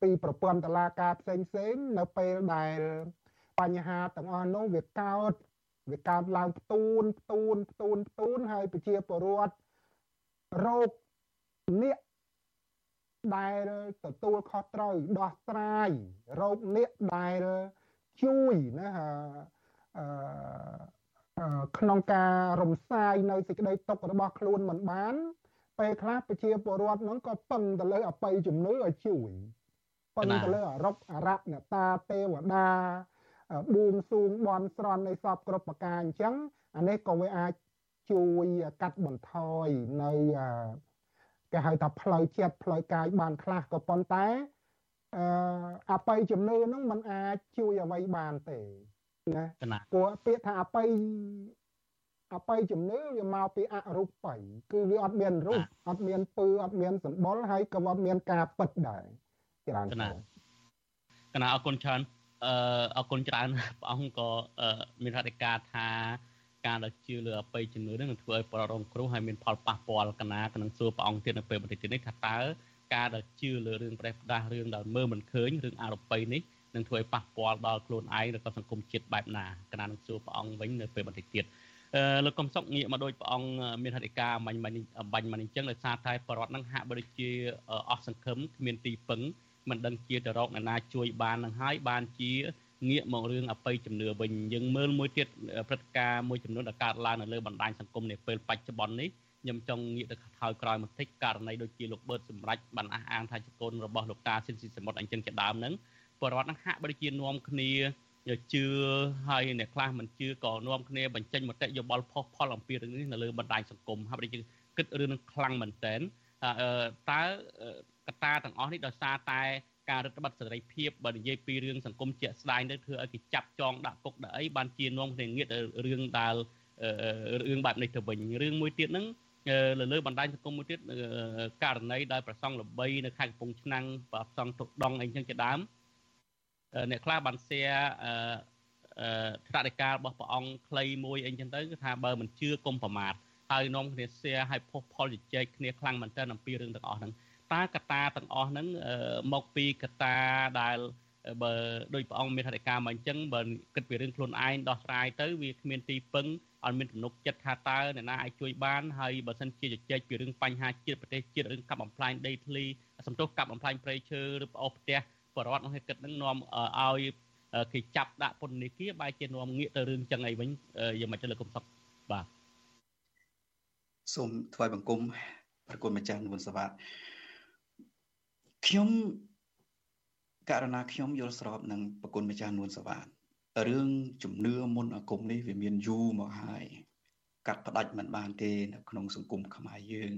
ពីប្រព័ន្ធតឡាការផ្សេងផ្សេងនៅពេលដែលបញ្ហាទាំងអស់នោះវាកើតវាកើតឡើងផ្ទូនផ្ទូនផ្ទូនផ្ទូនហើយប្រជាពលរដ្ឋរោគនេះ ដែលទទួលខុសត្រូវដោះស្រាយរោគនេះដែលជួយណាអឺក្នុងការរំសាយនៅសេចក្តីទុករបស់ខ្លួនមិនបានពេលខ្លះប្រជាពលរដ្ឋហ្នឹងក៏ពឹងទៅលើអបិយជំនឿឲ្យជួយពឹងទៅលើអរុបអរៈអ្នកតាទេវតាបួងសួងបន់ស្រន់នៃសពគ្រប់ប្រការអញ្ចឹងអានេះក៏វាអាចជួយកាត់បន្ថយនៅ គេហៅថាផ្លូវចិត្តផ្លូវកាយបានខ្លះក៏ប៉ុន្តែអឺអបិយជំនឿហ្នឹងมันអាចជួយអ្វីបានទេណាព្រោះពាក្យថាអបិយអបិយជំនឿវាមកពីអរូបិយគឺវាអត់មានរូបអត់មានពើអត់មានសម្បុរហើយក៏អត់មានការពិតដែរច្រើនកណាកណាអរគុណច្រើនអឺអរគុណច្រើនព្រះអង្គក៏មានរតិកាថា ការដែលជឿលើអបិយជំនឿនឹងធ្វើឲ្យប្ររងគ្រោះហើយមានផលប៉ះពាល់កណាក៏នឹងសួរព្រះអង្គទៀតនៅពេលបន្តិចទៀតនេះថាតើការដែលជឿលើរឿងប្រេះផ្ដាស់រឿងដែលមើលមិនឃើញរឿងអរូបីនេះនឹងធ្វើឲ្យប៉ះពាល់ដល់ខ្លួនឯងឬក៏សង្គមជាតិបែបណាកណានឹងសួរព្រះអង្គវិញនៅពេលបន្តិចទៀតអឺលោកកំសុកងាកមកដូចព្រះអង្គមានហេតុការណ៍បាញ់បាញ់បាញ់មកអញ្ចឹងដោយសារតែបរដ្ឋនឹងហាក់បីដូចជាអស់សង្ឃឹមគ្មានទីពឹងមិនដឹងជាទៅរកអ្នកណាជួយបាននឹងហើយបានជា ងាកមករឿងអបិយជំនឿវិញយើងមើលមួយទៀតព្រឹត្តិការណ៍មួយចំនួនដែលកើតឡើងនៅលើបណ្ដាញសង្គមនាពេលបច្ចុប្បន្ននេះខ្ញុំចង់ងាកទៅថយក្រោយបន្តិចករណីដូចជាលោកបឺតសម្រាប់បានអះអាងថាជាកូនរបស់លោកតាស៊ីនស៊ីសមុទ្រអញ្ចឹងជាដើមហ្នឹងបរដ្ឋហ្នឹងហាក់បីជានាំគ្នាជឿហើយអ្នកខ្លះមិនជឿក៏នាំគ្នាបញ្ចេញមតិយោបល់ផុសផុលអំពីរឿងនេះនៅលើបណ្ដាញសង្គមហាក់បីជាគិតរឿងនឹងខ្លាំងមែនតើតើកត្តាទាំងអស់នេះដោយសារតែ ការរដ្ឋបတ်សេរីភាពបើនិយាយពីរឿងសង្គមជាក់ស្ដែងទៅធ្វើឲ្យគេចាប់ចងដាក់គុកដាក់អីបានជានាំគ្នាងាកទៅរឿងដែលរឿងបែបនេះទៅវិញរឿងមួយទៀតហ្នឹងលើលើបណ្ដាញសង្គមមួយទៀតករណីដែលប្រសង់ល្បីនៅខេត្តកំពង់ឆ្នាំងប្រសង់ទុកដងអីចឹងជាដើមអ្នកខ្លះបានសៀអឺថ្នាក់ការរបស់ព្រះអង្គខ្លីមួយអីចឹងទៅគឺថាបើមិនជឿកុំប្រមាថហើយនាំគ្នាសៀឲ្យផុសផលជជែកគ្នាខ្លាំងមែនទែនអំពីរឿងទាំងអស់ហ្នឹង តើកត្តាទាំងអស់ហ្នឹងមកពីកត្តាដែលបើដោយព្រះអង្គមានហេតុការណ៍មកអញ្ចឹងបើគិតពីរឿងខ្លួនឯងដោះស្រាយទៅវាគ្មានទីពឹងអត់មានទំនុកចិត្តថាតើអ្នកណាអាចជួយបានហើយបើសិនជាជជែកពីរឿងបញ្ហាជាតិប្រទេសជាតិរឿងកាប់បំផ្លាញដីធ្លីសំទោសកាប់បំផ្លាញព្រៃឈើឬប្អូសផ្ទះបរដ្ឋនោះគិតនឹងនាំឲ្យគេចាប់ដាក់ពន្ធនាគារបែរជានាំងាកទៅរឿងចឹងអីវិញយ៉ាងម៉េចទៅលើកុំសុកបាទសូមថ្វាយបង្គំប្រគុណម្ចាស់នុនសវត្ត ខ្ញុំករណីខ្ញុំយល់ស្របនឹងប្រគុណម្ចាស់នួនសវត្តរឿងជំនឿមុនអាគមនេះវាមានយូរមកហើយកាត់ផ្ដាច់មិនបានទេនៅក្នុងសង្គមខ្មែរយើង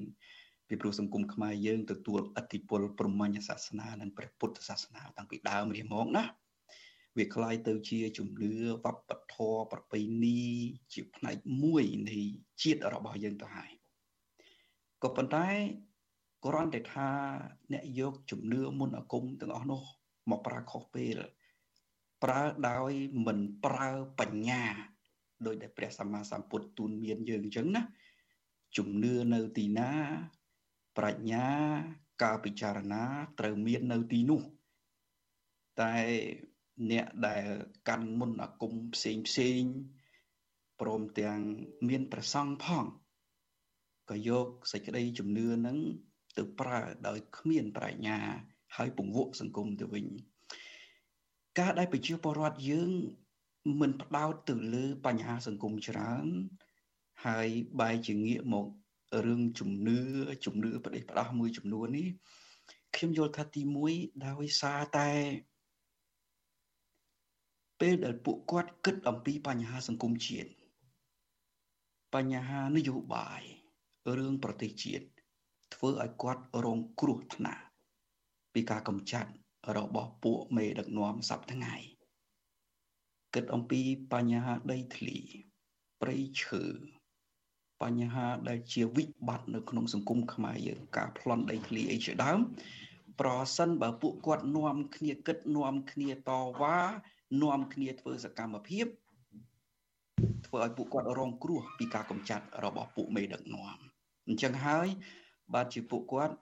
ពីព្រោះសង្គមខ្មែរយើងទទួលឥទ្ធិពលព្រហ្មញ្ញសាសនានិងព្រះពុទ្ធសាសនាតាំងពីដើមរៀងមកណាវាคล้ายទៅជាជំនឿវប្បធម៌ប្រពៃណីជាផ្នែកមួយនៃជាតិរបស់យើងទៅហើយក៏ប៉ុន្តែ គ្រាន់តែថាអ្នកយកជំនឿមុនអាគមទាំងអស់នោះ មកប្រើខុសពេលប្រើដោយមិនប្រើបញ្ញាដោយដែលព្រះសម្មាសម្ពុទ្ធទូនមានយើងអញ្ចឹងណាជំនឿនៅទីណា ប្រាជ្ញាការពិចារណាត្រូវមាននៅទីនោះ តែអ្នកដែលកាន់មុនអាគមផ្សេងផ្សេងព្រមទាំងមានប្រសង់ផងក៏យកសេចក្តីជំនឿនឹង ទៅប្រើដោយគ្មានប្រាជ្ញា ហើយពង្វក់សង្គមទៅវិញ ការដែលប្រជាពលរដ្ឋយើងមិនផ្ដោតទៅលើបញ្ហាសង្គមច្រើន ហើយបែរជាងាកមករឿងជំនឿជំនឿប្រទេសផ្ដោះមួយចំនួននេះខ្ញុំយល់ថាទី1ដោយសារតែពេលដែលពួកគាត់គិតអំពីបញ្ហាសង្គមជាតិបញ្ហានយោបាយរឿងប្រទេសជាតិ ធ្វើឲ្យគាត់រងគ្រោះថ្នាក់ពីការកំចាត់របស់ពួកមេដឹកនាំសប្តាហ៍ថ្ងៃគិតអំពីបញ្ហាដីធ្លីព្រៃឈើបញ្ហាដែលជាវិបត្តិនៅក្នុងសង្គមខ្មែរយើងការប្លន់ដីធ្លីអីជាដើមប្រសិនបើពួកគាត់នាំគ្នាគិតនាំគ្នាតវ៉ានាំគ្នាធ្វើសកម្មភាពធ្វើឲ្យពួកគាត់រងគ្រោះពីការកំចាត់របស់ពួកមេដឹកនាំអញ្ចឹងហើយ បាទជាពួកគាត់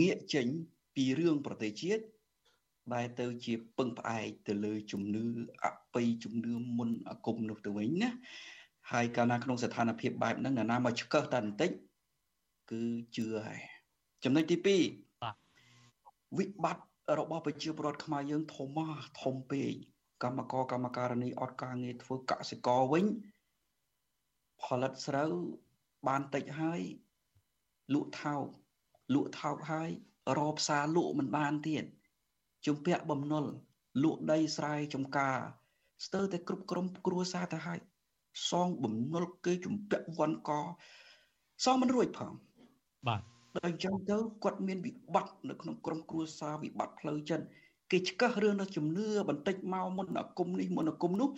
ងាកចេញពីរឿងប្រទេសជាតិបែរទៅជាពឹងផ្អែកទៅលើជំនឿអបិយជំនឿមុនអាគមនោះទៅវិញណាហើយកាលណាក្នុងស្ថានភាពបែបហ្នឹងណាណាមកឆ្កឹះតែបន្តិចគឺជឿហើយចំណុចទី2វិបត្តិរបស់ប្រជាពលរដ្ឋខ្មែរយើងធំមកធំពេកកម្មករកម្មការនីអត់ការងារធ្វើកសិករវិញផលិតស្រូវបានតិចហើយ លក់ថោកលក់ថោកហើយរកផ្សារលក់មិនបានទៀតជំពាក់បំណុលលក់ដីស្រែចម្ការស្ទើរតែគ្រប់ក្រុមគ្រួសារទៅហើយសងបំណុលគេជំពាក់វ័នកសងមិនរួចផងបាទដល់អញ្ចឹងទៅគាត់មានវិបត្តិនៅក្នុងក្រុមគ្រួសារវិបត្តិផ្លូវចិត្តគេឆ្កឹះរឿងនៅជំនឿបន្តិចមកមុនអាគមនេះមុនអាគមនោះ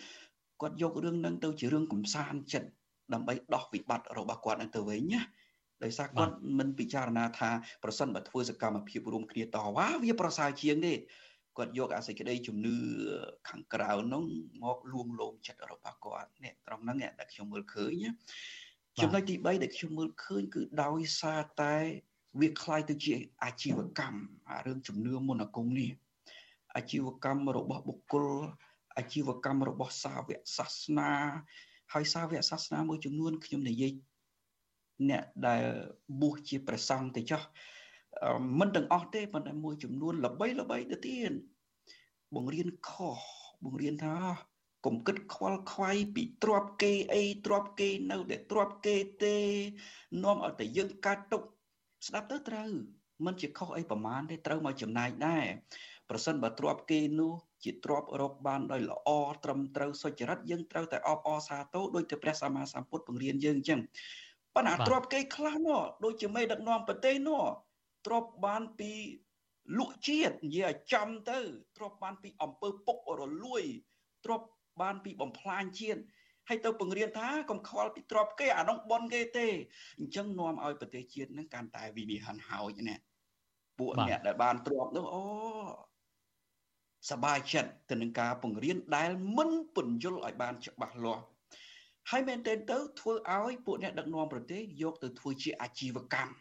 គាត់យករឿងនឹងទៅជារឿងកំសាន្តចិត្តដើម្បីដោះវិបត្តិរបស់គាត់នឹងទៅវិញណា ដោយសារគាត់មិនពិចារណាថាប្រសិនបើធ្វើសកម្មភាពរួមគ្នាតវ៉ាវាប្រសើរជាងទេគាត់យកអាសេចក្តីជំនឿខាងក្រៅនោះមកលួងលោមចិត្តរបស់គាត់នេះត្រង់ហ្នឹងដែលខ្ញុំមើលឃើញណាចំណុចទី3ដែលខ្ញុំមើលឃើញគឺដោយសារតែវាคล้ายទៅជាអាជីវកម្មអារឿងជំនឿមន្តអាគមនេះអាជីវកម្មរបស់បុគ្គលអាជីវកម្មរបស់សាវកសាសនា ហើយសាវកសាសនាមួយចំនួនខ្ញុំនិយាយ អ្នកដែលបួសជាព្រះសង្ឃទៅចោះមិនទាំងអស់ទេប៉ុន្តែមួយចំនួនល្បីល្បីទៅទៀតបង្រៀនខុសបង្រៀនថាកុំគិតខ្វល់ខ្វាយពីទ្របគេអីទ្របគេនៅដែលទ្របគេទេនាំឲ្យតែយើងកាត់ទុកស្ដាប់ទៅត្រូវមិនជាខុសអីប្រមាណទេត្រូវមកចំណាយដែរប្រសិនបើទ្របគេនោះជាទ្របរកបានដោយល្អត្រឹមត្រូវសុចរិតយើងត្រូវតែអបអរសាទរដោយតែព្រះសម្មាសម្ពុទ្ធបង្រៀនយើងអញ្ចឹង ប៉ុន្តែទ្របគេខ្លះនោះដូចជាមេដឹកនាំប្រទេសនោះទ្របបានពីលក់ជាតិនិយាយឲ្យចំទៅទ្របបានពីអំពើពុករលួយទ្របបានពីបំផ្លាញជាតិហើយទៅបង្រៀនថាកុំខ្វល់ពីទ្របគេអានោះបនគេទេអញ្ចឹងនាំឲ្យប្រទេសជាតិនឹងកាន់តែវិនិច្ឆ័យហើយណាពួកអ្នកដែលបានទ្របនោះអូសบายចិត្តទៅនឹងការបង្រៀនដែលមិនពន្យល់ឲ្យបានច្បាស់លាស់ ហើយមែនទែនទៅធ្វើឲ្យពួកអ្នកដឹកនាំប្រទេសយកទៅធ្វើជាអាជីវកម្ម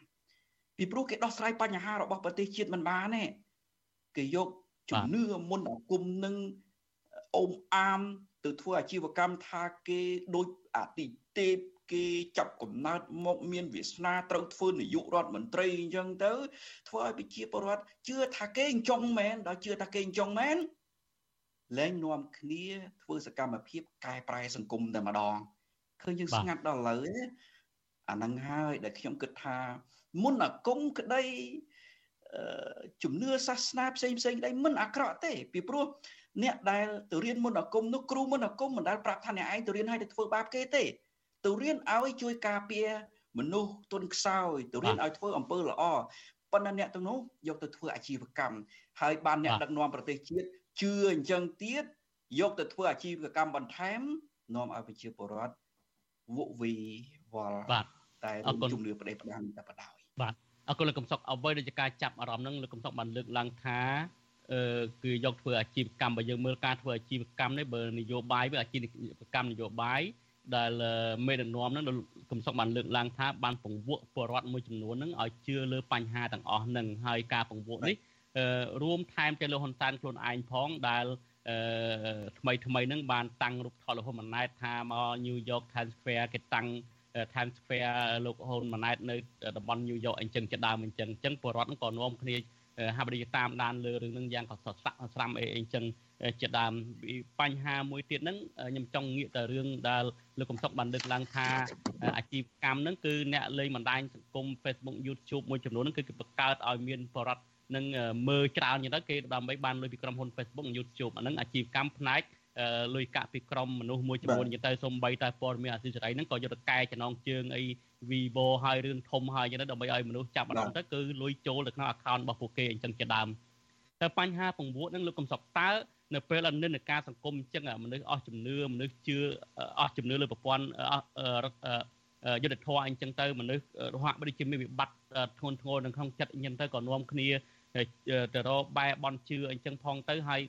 ពីព្រោះគេដោះស្រាយបញ្ហារបស់ប្រទេសជាតិមិនបានទេគេយកជំនឿមុនអាគមនឹងអមអាមទៅធ្វើអាជីវកម្មថាគេដូចអាទិទេពគេចាប់កំណើតមកមានវាសនាត្រូវធ្វើនាយករដ្ឋមន្ត្រីអញ្ចឹងទៅ ធ្វើឲ្យប្រជាពលរដ្ឋជឿថាគេអញ្ចឹងមែនដល់ជឿថាគេអញ្ចឹងមែនលែងនាំគ្នាធ្វើសកម្មភាពកែប្រែសង្គមតែម្ដង ឃើញយើងស្ងាត់ដល់ឥឡូវអាហ្នឹងហើយដែលខ្ញុំគិតថា មុនអាគមក្តីជំនឿសាសនាផ្សេងផ្សេងក្តីមិនអាក្រក់ទេពីព្រោះអ្នកដែលទៅរៀនមុនអាគមនោះគ្រូមុនអាគមមិនដែលប្រាប់ថាអ្នកឯងទៅរៀនឲ្យទៅធ្វើបាបគេទេទៅរៀនឲ្យជួយការពារមនុស្សទុនខ្សោយទៅរៀនឲ្យធ្វើអំពើល្អប៉ុន្តែអ្នកទាំងនោះយកទៅធ្វើអាជីវកម្មហើយបានអ្នកដឹកនាំប្រទេសជាតិជឿអញ្ចឹងទៀតយកទៅធ្វើអាជីវកម្មបន្ថែមនាំឲ្យប្រជាពលរដ្ឋ វក់វីវល់តែជំនឿប្រទេសផ្ដាំតែបដ ாய் បាទអរគុណលោកកំសុកអ្វីដែលជាការចាប់អារម្មណ៍ហ្នឹងលោកកំសុកបានលើកឡើងថាអឺគឺយកធ្វើអាជីវកម្មបើយើងមើលការធ្វើអាជីវកម្មនេះបើនយោបាយវាអាជីវកម្មនយោបាយដែលមេដឹកនាំហ្នឹងកំសុកបានលើកឡើងថាបានពង្វក់ពលរដ្ឋមួយចំនួនហ្នឹងឲ្យជឿលើបញ្ហាទាំងអស់ហ្នឹងហើយការពង្វក់នេះរួមថែមទាំងលោកហ៊ុនសែនខ្លួនឯងផងដែល អឺថ្មីថ្មីហ្នឹងបានតាំងរូបថតលោកហ៊ុនម៉ាណែតថាមក New York Times Square គេតាំង Times Square លោកហ៊ុនម៉ាណែតនៅតំបន់ New York អញ្ចឹងជាដើមអញ្ចឹងអញ្ចឹងពលរដ្ឋហ្នឹងក៏នាំគ្នាហាប់រីតាមដានលើរឿងហ្នឹងយ៉ាងក៏ស្រាក់ស្រាំអីអញ្ចឹងជាដើមបញ្ហាមួយទៀតហ្នឹងខ្ញុំចង់ងាកទៅរឿងដែលលោកកំសុកបានលើកឡើងថាអាជីវកម្មហ្នឹងគឺអ្នកលេងបណ្ដាញសង្គម Facebook YouTube មួយចំនួនហ្នឹងគឺគេបង្កើតឲ្យមានបរិវត្ត នឹងមើលច្រើនយ៉ាងទៅគេដើម្បីបានលុយពីក្រុមហ៊ុន Facebook YouTube អាហ្នឹងអាជីវកម្មផ្នែកលុយកាក់ពីក្រុមមនុស្សមួយចំនួនយ៉ាងទៅសំបីតែព័ត៌មានអាស៊ីសេរីហ្នឹងក៏យកទៅកែចំណងជើងអី Vivo ហើយរឿងធំហើយយ៉ាងទៅដើម្បីឲ្យមនុស្សចាប់អារម្មណ៍ទៅគឺលុយចូលទៅក្នុង account របស់ពួកគេអញ្ចឹងជាដើមតែបញ្ហាពង្រួតហ្នឹងលោកកំសុកតើនៅពេលអនិន្នការសង្គមអញ្ចឹងមនុស្សអស់ជំនឿមនុស្សជឿអស់ជំនឿលើប្រព័ន្ធយុទ្ធធម៌អញ្ចឹងទៅមនុស្សរហ័សដូចជាមានវិបត្តិធ្ងន់ធ្ងរនៅក្នុងចិត្តអញ្ចឹងទៅក៏នាំគ្នា ទៅរកបែបន់ជឿអញ្ចឹងផងទៅហើយ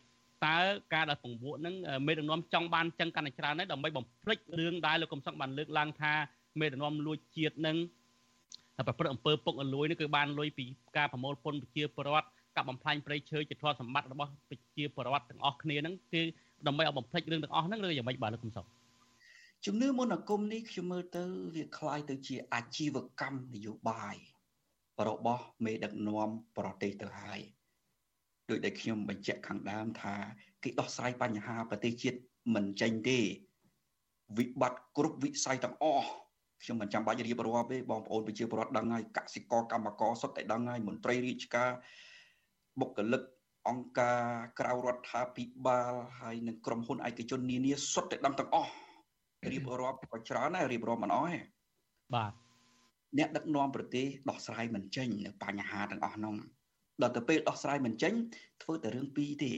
តើការដែលពង្វក់ហ្នឹងមេដឹកនាំចង់បានចឹងកាន់តែច្រើនដែរដើម្បីបំភ្លេចរឿងដែលលោកកំសឹងបានលើកឡើងថាមេដឹកនាំលួចជាតិហ្នឹងតែប្រព្រឹត្តអំពើពុករលួយនេះគឺបានលុយពីការប្រមូលពន្ធប្រជាពលរដ្ឋកាប់បំផ្លាញព្រៃឈើជាធនសម្បត្តិរបស់ប្រជាពលរដ្ឋទាំងអស់គ្នាហ្នឹងគឺដើម្បីឲ្យបំភ្លេចរឿងទាំងអស់ហ្នឹងឬយ៉ាងម៉េចបាទលោកកំសឹងជំនឿមន្តអាគមនេះខ្ញុំមើលទៅវាคล้ายទៅជាអាជីវកម្មនយោបាយ របស់មេដឹកនាំប្រទេសទៅហើយដោយដែលខ្ញុំបញ្ជាក់ខាងដើមថាគេដោះស្រាយបញ្ហាប្រទេសជាតិមិនចេញទេវិបត្តិគ្រប់វិស័យទាំងអស់ខ្ញុំមិនចាំបាច់រៀបរាប់ទេបងប្អូនប្រជាពលរដ្ឋដឹងហើយកសិករកម្មករសុទ្ធតែដឹងហើយមន្ត្រីរាជការបុគ្គលិកអង្គការក្រៅរដ្ឋាភិបាលហើយនិងក្រុមហ៊ុនឯកជននានាសុទ្ធតែដឹងទាំងអស់រៀបរាប់ក៏ច្រើនដែររៀបរាប់មិនអស់ទេបាទ អ្នកដឹកនាំប្រទេសដោះស្រាយមិនចេញនៅបញ្ហាទាំងអស់នោះដល់ទៅពេលដោះស្រាយមិនចេញធ្វើតែរឿងពីរទេ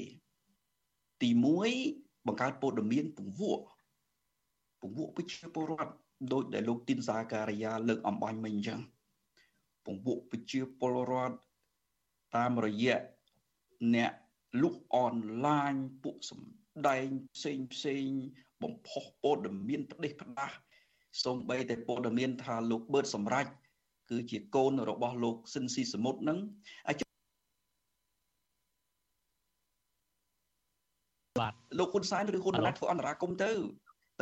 ទី1បង្កើតព័ត៌មានពង្វក់ពង្វក់ប្រជាពលរដ្ឋដោយដែលលោកទីនសាការីយ៉ាលើកអំបញ្ញមិញអញ្ចឹងពង្វក់ប្រជាពលរដ្ឋតាមរយៈអ្នកលុកអនឡាញពួកសំដែងផ្សេងផ្សេងបំផុសព័ត៌មានផ្ដេសផ្ដាស់ សូម្បីតែព័ត៌មានថាលោកបឺតសម្រាប់គឺជាកូនរបស់លោកស៊ិនស៊ីសមុទ្រនឹងបាទលោកហ៊ុនសែនឬហ៊ុនម៉ាណែតធ្វើអន្តរាគមទៅ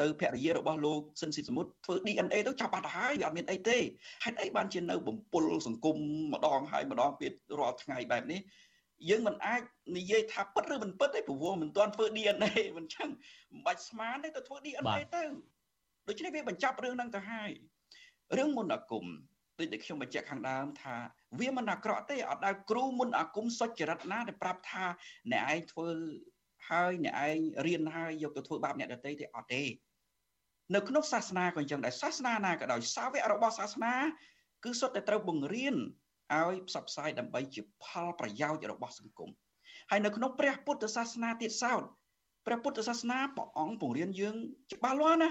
ទៅភរិយារបស់លោកស៊ិនស៊ីសមុទ្រធ្វើ DNA ទៅចាប់បាត់ទៅហើយវាអត់មានអីទេហេតុអីបានជានៅបំពល់សង្គមម្ដងហើយម្ដងទៀតរាល់ថ្ងៃបែបនេះយើងមិនអាចនិយាយថាពិតឬមិនពិតទេព្រោះមិនទាន់ធ្វើ DNA មិនចឹងមិនបាច់ស្មានទេទៅធ្វើ DNA ទៅ ដូច្នេះវាបញ្ចប់រឿងហ្នឹងទៅហើយរឿងមុនអាគមដូចដែលខ្ញុំបញ្ជាក់ខាងដើមថាវាមិនអាក្រក់ទេអត់ដែលគ្រូមុនអាគមសុចរិតណាដែលប្រាប់ថាអ្នកឯងធ្វើហើយអ្នកឯងរៀនហើយយកទៅធ្វើបាបអ្នកដទៃទេអត់ទេនៅក្នុងសាសនាក៏អញ្ចឹងដែរសាសនាណាក៏ដោយសាវករបស់សាសនា គឺសុទ្ធតែត្រូវបង្រៀនឲ្យផ្សព្វផ្សាយដើម្បីជាផលប្រយោជន៍របស់សង្គមហើយនៅក្នុងព្រះពុទ្ធសាសនាទៀតសោតព្រះពុទ្ធសាសនាព្រះអង្គបង្រៀនយើងច្បាស់លាស់ណា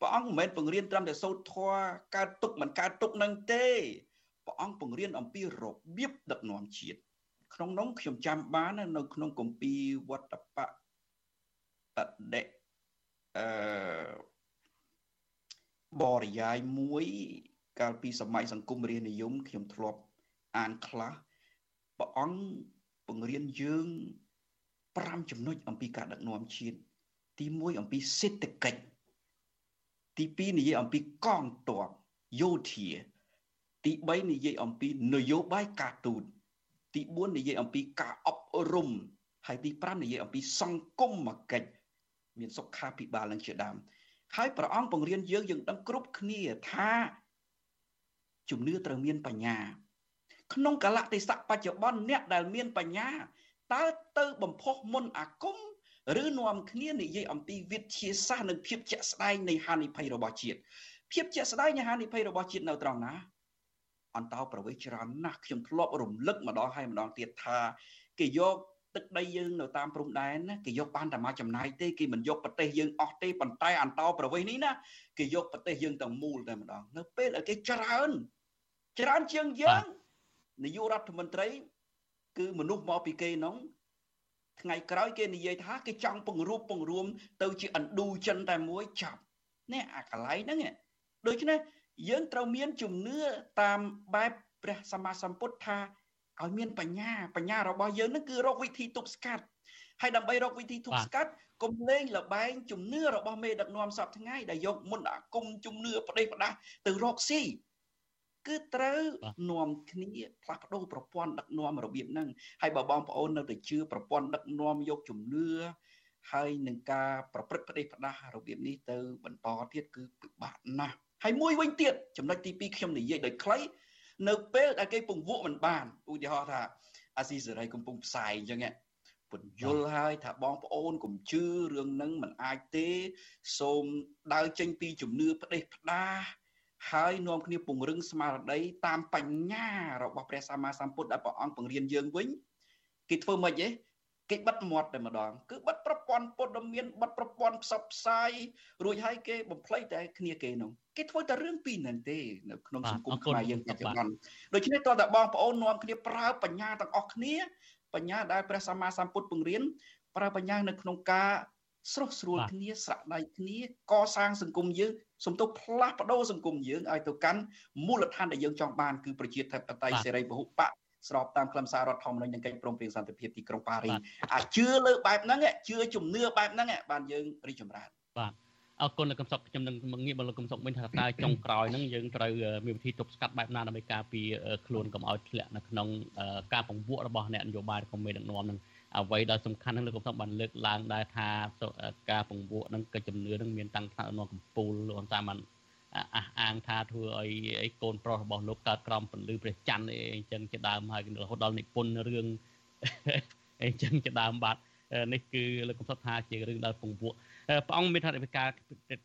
ព្រះអង្គមិនមែនបង្រៀនត្រឹមតែសូត្រធម៌កើតទុកមិនកើតទុកនឹងទេព្រះអង្គបង្រៀនអំពីរបៀបដឹកនាំជាតិក្នុងនោះខ្ញុំចាំបាននៅក្នុងគម្ពីរវត្តបៈបដិអឺបរិយាយមួយកាលពីសម័យសង្គមរាជនិយមខ្ញុំធ្លាប់អានខ្លះព្រះអង្គបង្រៀនយើង5ចំណុចអំពីការដឹកនាំជាតិទី1អំពីសេដ្ឋកិច្ច ទី2និយាយអំពីកងទ័ពយោធា ទី3និយាយអំពីនយោបាយការទូតទី4និយាយអំពីការអប់រំហើយទី5និយាយអំពីសង្គមកិច្ចមានសុខាភិបាលនឹងជាដើមហើយព្រះអង្គបង្រៀនយើងយើងដឹងគ្រប់គ្នាថាជំនឿត្រូវមានបញ្ញាក្នុងកលៈទេសៈបច្ចុប្បន្នអ្នកដែលមានបញ្ញាតើទៅបំផុសមុនអាគម ឬនាំគ្នានិយាយអំពីវិទ្យាសាស្ត្រនិងភាពជាក់ស្ដែងនៃហានិភ័យរបស់ជាតិភាពជាក់ស្ដែងនៃហានិភ័យរបស់ជាតិនៅត្រង់ណាអន្តោប្រវេសន៍ច្រើនណាស់ខ្ញុំធ្លាប់រំលឹកម្ដងហើយម្ដងទៀតថាគេយកទឹកដីយើងនៅតាមព្រំដែនណាគេយកបានតែមកចំណាយទេគេមិនយកប្រទេសយើងអស់ទេប៉ុន្តែអន្តោប្រវេសន៍នេះណាគេយកប្រទេសយើងទាំងមូលតែម្ដងនៅពេលដែលគេច្រើនច្រើនជាងយើងនាយករដ្ឋមន្ត្រី គឺមនុស្សមកពីគេនោះ ថ្ងៃក្រោយគេនិយាយថាគេចង់ពង្រួបពង្រួម ទៅជាឥណ្ឌូចិនតែមួយចាប់នេះអាកន្លែងហ្នឹងដូច្នេះយើងត្រូវមានជំនឿតាមបែបព្រះសម្មាសម្ពុទ្ធថាឲ្យមានបញ្ញាបញ្ញារបស់យើងនឹងគឺរកវិធីទប់ស្កាត់ហើយដើម្បីរកវិធីទប់ស្កាត់កុំលេងលបែងជំនឿរបស់មេដឹកនាំសពថ្ងៃដែលយកមុនអាគមជំនឿប្រទេសប្រដាស់ទៅរកស៊ី គឺត្រូវនាំគ្នាផ្លាស់ប្ដូរប្រព័ន្ធដឹកនាំរបៀបហ្នឹងហើយបើបងប្អូននៅតែជឿប្រព័ន្ធដឹកនាំយកជំនឿហើយនឹងការប្រព្រឹត្តប្រទេសផ្ដាស់របៀបនេះទៅបន្តទៀតគឺពិបាកណាស់ហើយមួយវិញទៀតចំណុចទី2ខ្ញុំនិយាយដោយខ្លីនៅពេលដែលគេពង្វក់មិនបានឧទាហរណ៍ថាអាស៊ីសេរីកំពុងផ្សាយអញ្ចឹងពន្យល់ហើយថាបងប្អូនកុំជឿរឿងនឹងមិនអាចទេ សូមដើរចេញពីជំនឿផ្ដេសផ្ដាស ហើយនាំគ្នាពង្រឹងស្មារតីតាមបញ្ញារបស់ព្រះសម្មាសម្ពុទ្ធដែលព្រះអង្គបង្រៀនយើងវិញគេធ្វើម៉េចទេគេបិទមាត់តែម្ដងគឺបិទប្រព័ន្ធពុទ្ធមានបិទប្រព័ន្ធផ្សព្វផ្សាយរួចហើយគេបំភ្លេចតែគ្នាគេនោះគេធ្វើតែរឿងពីរហ្នឹងទេនៅក្នុងសង្គមខ្មែរយើងបច្ចុប្បន្នដូច្នេះតើតើបងប្អូននាំគ្នាប្រើបញ្ញាទាំងអស់គ្នាបញ្ញាដែលព្រះសម្មាសម្ពុទ្ធបង្រៀនប្រើបញ្ញានៅក្នុងការស្រស់ស្រួលគ្នាស្រដៃគ្នាកសាងសង្គមយើង សំទុះផ្លាស់ប្ដូរសង្គមយើងឲ្យទៅកាន់មូលដ្ឋានដែលយើងចង់បានគឺប្រជាធិបតេយ្យសេរីពហុបកស្របតាមខ្លឹមសាររដ្ឋធម្មនុញ្ញនិងកិច្ចព្រមព្រៀងសន្តិភាពទីក្រុងប៉ារីអាជឿលើបែបហ្នឹងជឿជំនឿបែបហ្នឹងបានយើងរីកចម្រើនបាទអរគុណលោកកំសុកខ្ញុំនឹងងាកមកលោកកំសុកវិញថាតើចុងក្រោយហ្នឹងយើងត្រូវមានវិធីទប់ស្កាត់បែបណាដើម្បីការពារខ្លួនកុំឲ្យធ្លាក់នៅក្នុងការពង្វក់របស់អ្នកនយោបាយរបស់មេដឹកនាំហ្នឹង អ្វីដែលសំខាន់ហ្នឹងលោកកំសុកបានលើកឡើងដែរថាការពង្វក់ហ្នឹងកិច្ចជំនឿហ្នឹងមានតាំងថ្នាក់នៅកំពូលលោកតាមបានអះអាងថាធ្វើឲ្យអីកូនប្រុសរបស់លោកកើតក្រំពន្លឺព្រះច័ន្ទអីអញ្ចឹងជាដើមហើយរហូតដល់និពន្ធរឿងអញ្ចឹងជាដើមបាទនេះគឺលោកកំសត់ថាជារឿងដែលពងពួកព្រះអង្គមានថាវិការ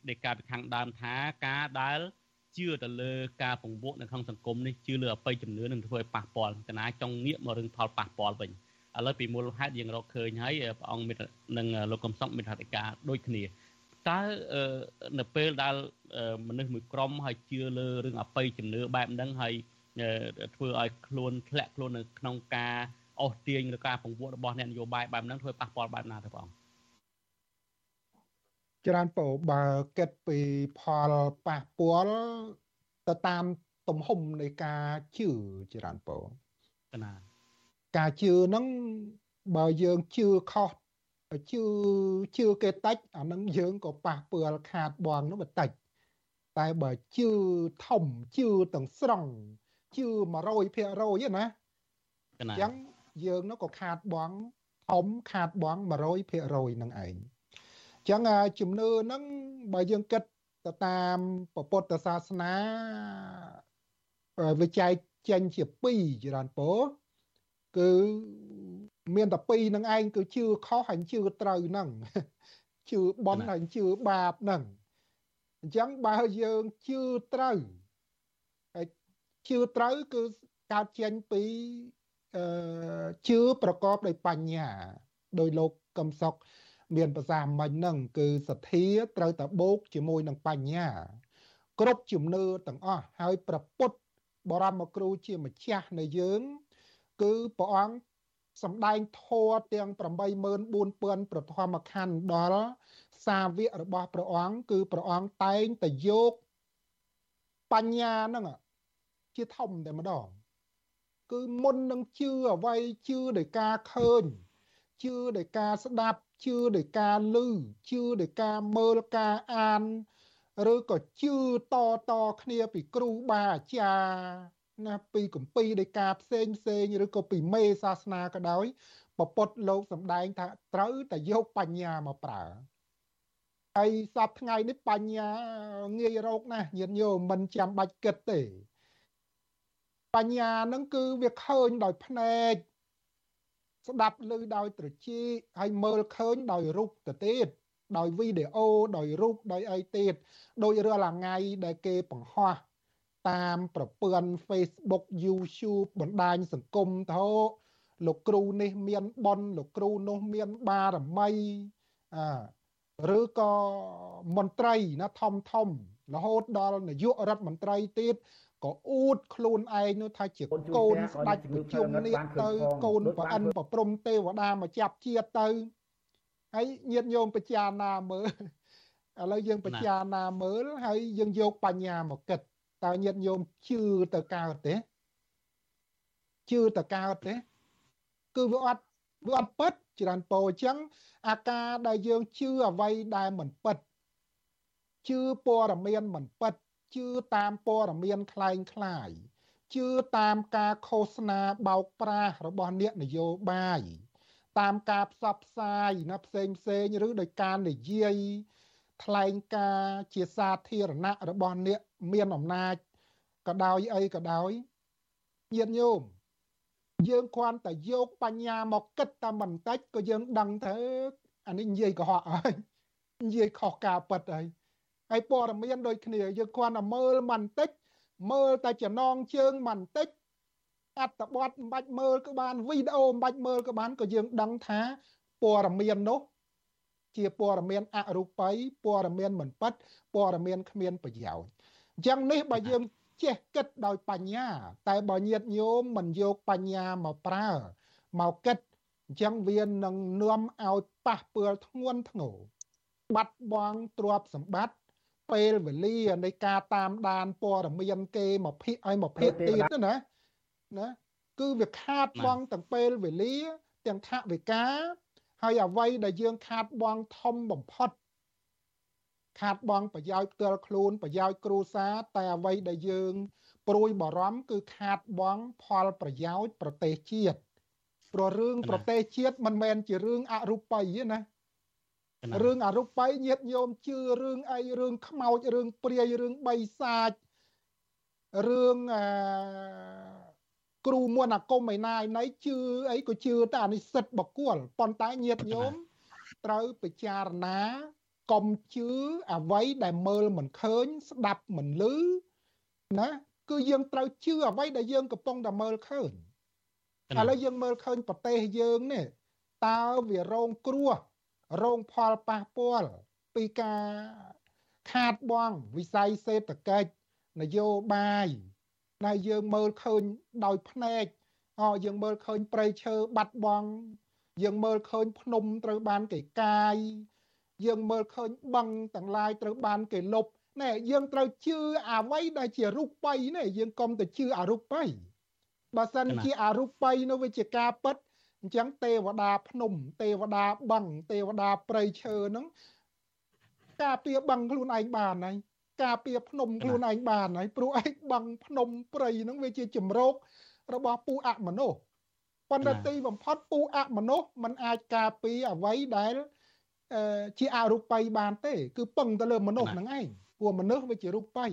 នៃការពីខាងដើមថាការដែលជឿទៅលើការពង្វក់នៅក្នុងសង្គមនេះជឿលើអបិយជំនឿនឹងធ្វើឲ្យប៉ះពាល់កណាចង់ងាកមករឿងផលប៉ះពាល់វិញ ឥឡូវពីមូលហេតុយើងរកឃើញហើយព្រះអង្គមាននឹងលោកកំសុកមានហត្ថការដូចគ្នាតើនៅពេលដែលមនុស្សមួយក្រុមហើយជឿលើរឿងអបិយជំនឿបែបហ្នឹងហើយធ្វើឲ្យខ្លួនធ្លាក់ខ្លួននៅក្នុងការអស់ទាញឬការពង្វក់របស់អ្នកនយោបាយបែបហ្នឹងធ្វើប៉ះពាល់បែបណាទៅបងច្រើនពោបើគិតពីផលប៉ះពាល់ទៅតាមទំហំនៃការជឿច្រើនពោណា ការជឿហ្នឹងបើយើងជឿខុសជឿជឿគេតិចអានឹងយើងក៏ប៉ះពាល់ខាតបងនោះបន្តិចតែបើជឿធំជឿទាំងស្រុងជឿ100%ណាអញ្ចឹងយើងនោះក៏ខាតបងធំខាតបង100%នឹងឯងចឹងជំនឿហ្នឹងបើយើងគិតទៅតាមពុទ្ធសាសនាវាចែកចេញជា2ច្រើនពោ គឺមានតែពីរនឹងឯងគឺជឿខុសហើយជឿត្រូវហ្នឹងជឿបន់ហើយជឿបាបហ្នឹងអញ្ចឹងបើយើងជឿត្រូវហើយជឿត្រូវគឺកើតចេញពីអឺជឿប្រកបដោយបញ្ញាដោយលោកកំសុក មានប្រសាសន៍មិញហ្នឹងគឺសទ្ធាត្រូវតែបូកជាមួយនឹងបញ្ញា គ្រប់ជំនឿទាំងអស់ហើយប្រពុតបរមគ្រូជាម្ចាស់នៃយើង គឺព្រះអង្គសម្ដែងធម៌ទាំង84000ប្រធមខណ្ឌដល់សាវករបស់ព្រះអង្គគឺព្រះអង្គតែងតែយកបញ្ញាហ្នឹងជាធំតែម្ដង គឺមុននឹងជឿអ្វីជឿដោយការឃើញជឿដោយការស្ដាប់ជឿដោយការឮជឿដោយការមើលការអាន ឬក៏ជឿតតគ្នាពីគ្រូបាអាចារ្យ ណាពីគម្ពីរដោយការផ្សេងផ្សេងឬក៏ពីមេសាសនាក៏ដោយពពុទ្ធលោកសំដែងថាត្រូវតែយកបញ្ញាមកប្រើហើយសពថ្ងៃនេះបញ្ញាងាយរកណាស់ញាតិញោមមិនចាំបាច់គិតទេ បញ្ញានឹងគឺវាឃើញដោយភ្នែកស្ដាប់ឮដោយត្រចៀកហើយមើលឃើញដោយរូបទៅទៀតដោយវីដេអូដោយរូបដោយអីទៀតដោយរាល់ថ្ងៃដែលគេបង្ហោះ តាមប្រព័ន្ធ Facebook YouTube បណ្ដាញសង្គមទៅលោកគ្រូនេះមានបនលោកគ្រូនោះមានបារមីអឺឬក៏មន្ត្រីណាធំធំរហូតដល់នាយករដ្ឋមន្ត្រីទៀតក៏អួតខ្លួនឯងនោះថាជាកូនស្ដេចប្រជុំនេះទៅកូនប្រអិនប្រព្រំទេវតាមកចាប់ជាតិទៅហើយញាតញោមបជាណាមើលឥឡូវយើងបជាណាមើលហើយយើងយកបញ្ញាមកគិត តើញាតញោមជឿទៅកើតទេជឿទៅកើតទេគឺវាអត់វាអត់ពិតច្រើនពោអញ្ចឹងអាការដែលយើងជឿអ្វីដែលមិនពិតជឿព័ត៌មានមិនពិតជឿតាមព័ត៌មានคล้ายคล้ายជឿតាមការឃោសនាបោកប្រាស់របស់អ្នកនយោបាយតាមការផ្សព្វផ្សាយណាផ្សេងផ្សេងឬដោយការនិយាយថ្លែងការជាសាធារណៈរបស់អ្នក មានអំណាចក៏ដោយអីក៏ដោយញាតិញោមយើងគ្រាន់តែយកបញ្ញាមកគិតតែបន្តិចក៏យើងដឹងទៅអានេះនិយាយកុហកហើយនិយាយខុសការពិតហើយហើយព័ត៌មានដូចគ្នាយើងគ្រាន់តែមើលបន្តិចមើលតែចំណងជើងបន្តិចអត្តបទមិនបាច់មើលក៏បានវីដេអូមិនបាច់មើលក៏បានក៏យើងដឹងថាព័ត៌មាននោះ ជាព័ត៌មានអរូបីព័ត៌មានមិនពិតព័ត៌មានគ្មានប្រយោជន៍ អញ្ចឹងនេះបើយើងចេះគិតដោយបញ្ញា តែបើញាតញោមមិនយកបញ្ញាមកប្រើមកគិតអញ្ចឹងវានឹងនាំឲ្យប៉ះពាល់ធ្ងន់ធ្ងរបាត់បង់ទ្រព្យសម្បត្តិពេលវេលានៃការតាមដានព័ត៌មានគេមកភិកឲ្យមកភិកទៀតណាណាគឺវាខាតបង់ទាំងពេលវេលាទាំងថវិកាហើយអ្វីដែលយើងខាតបង់ធំបំផុត ខាតបង់ប្រយោជន៍ផ្ទាល់ខ្លួនប្រយោជន៍គ្រួសារតែអ្វីដែលយើង ព្រួយបារម្ភគឺខាតបង់ផលប្រយោជន៍ប្រទេសជាតិព្រោះរឿងប្រទេសជាតិមិនមែនជារឿងអរូបីទេណារឿងអរូបីញាតញោមជឿរឿងអីរឿងខ្មោចរឿងព្រាយរឿងបិសាចរឿងអគ្រូមន្តអាគមឯណាឯណីជឿអីក៏ជឿតែអានិសិទ្ធបកគលប៉ុន្តែញាតញោមត្រូវពិចារណា កុំជឿអ្វីដែលមើលមិនឃើញ ស្ដាប់មិនឮណាគឺយើងត្រូវជឿអ្វីដែលយើងកំពុងតែមើលឃើញឥឡូវយើងមើលឃើញប្រទេសយើងនេះតើវារងគ្រោះរងផលប៉ះពាល់ពីការខាតបង់វិស័យសេដ្ឋកិច្ចនយោបាយដែលយើងមើលឃើញដោយភ្នែកអយើងមើលឃើញព្រៃឈើបាត់បង់យើងមើលឃើញភ្នំត្រូវបានគេកាយ យើងមើលឃើញបឹងទាំងឡាយត្រូវបានគេលុបណែយើងត្រូវជឿអ្វីដែលជារូបិយនេះយើងកុំទៅជឿអរូបិយបើសិនជាអរូបិយនោះវាជាការពិតអញ្ចឹងទេវតាភ្នំ ទេវតាបឹងទេវតាព្រៃឈើហ្នឹងការពារបឹងខ្លួនឯងបានហើយការពារភ្នំខ្លួនឯងបានហើយព្រោះឯងបឹងភ្នំព្រៃហ្នឹងវាជាជំរករបស់ពូអមនុស្សប៉ុន្តែទីបំផុតពូអមនុស្សมันអាចការពារអ្វីដែល ជាអរូបិយបានទេ គឺពឹងទៅលើមនុស្សហ្នឹងឯងព្រោះមនុស្សវាជារូបិយ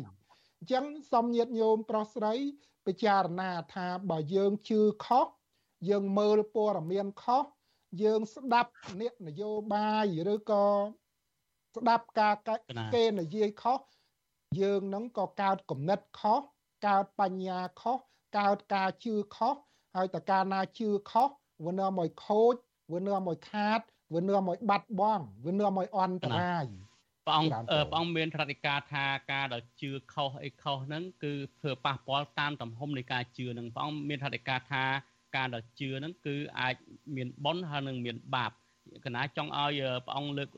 អញ្ចឹងសំញាតញោមប្រុសស្រីពិចារណាថាបើយើងជឿខុសយើងមើលព័ត៌មានខុសយើងស្ដាប់អ្នកនយោបាយឬក៏ស្ដាប់ការគេនិយាយខុសយើងនឹងក៏កើតគំនិតខុសកើតបញ្ញាខុសកើតការជឿខុសហើយតើកាលណាជឿខុសវានាំឲ្យខូចវានាំឲ្យខាត វានាំឲ្យបាត់បង់វានាំឲ្យអន្តរាយព្រះអង្គព្រះអង្គមានត្រតិកាថាការដែលជឿខុសអីខុសហ្នឹងគឺធ្វើប៉ះពាល់តាមទំហំនៃការជឿហ្នឹងព្រះអង្គមានត្រតិកាថាការដែលជឿហ្នឹងគឺអាចមានបុណ្យហើយនឹងមានបាបកណាចង់ឲ្យព្រះអង្គលើក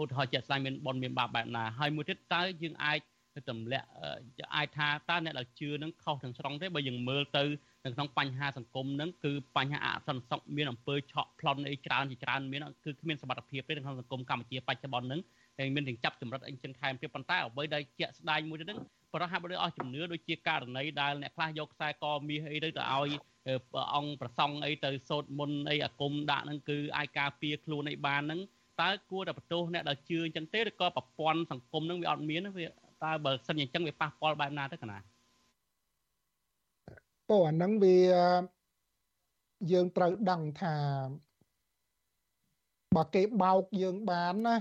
ឧទាហរណ៍ជាក់ស្ដែងមានបុណ្យមានបាបបែបណាហើយមួយទៀតតើយើងអាចទម្លាក់អាចថាតើអ្នកដែលជឿនឹងខុសទាំងស្រុងទេបើយើងមើលទៅ នៅក្នុងបញ្ហាសង្គមហ្នឹងគឺបញ្ហាអសន្តិសុខមានអំពើឆក់ប្លន់អីច្រើនជាច្រើនមានគឺគ្មានសមត្ថភាពទេក្នុងសង្គមកម្ពុជាបច្ចុប្បន្នហ្នឹងតែមានទាំងចាប់ចម្រិតអីចឹងថែមទៀតប៉ុន្តែអ្វីដែលជាក់ស្ដែងមួយទៅហ្នឹងប្រហែលបើអស់ជំនឿដូចជាករណីដែលអ្នកខ្លះយកខ្សែកមាសអីទៅទៅឲ្យអង្គប្រសង់អីទៅសូត្រមុនអីអាគមដាក់ហ្នឹងគឺអាចការពារខ្លួនអីបានហ្នឹងតើគួរតែបន្ទោសអ្នកដែលជឿអញ្ចឹងទេឬក៏ប្រព័ន្ធសង្គមហ្នឹងវាអត់មានវាតើបើសិនអញ្ចឹងវាប៉ះពាល់បែបណាទៅកណា ពោអាហ្នឹងវាយើងត្រូវដឹងថាបើគេបោកយើងបានណា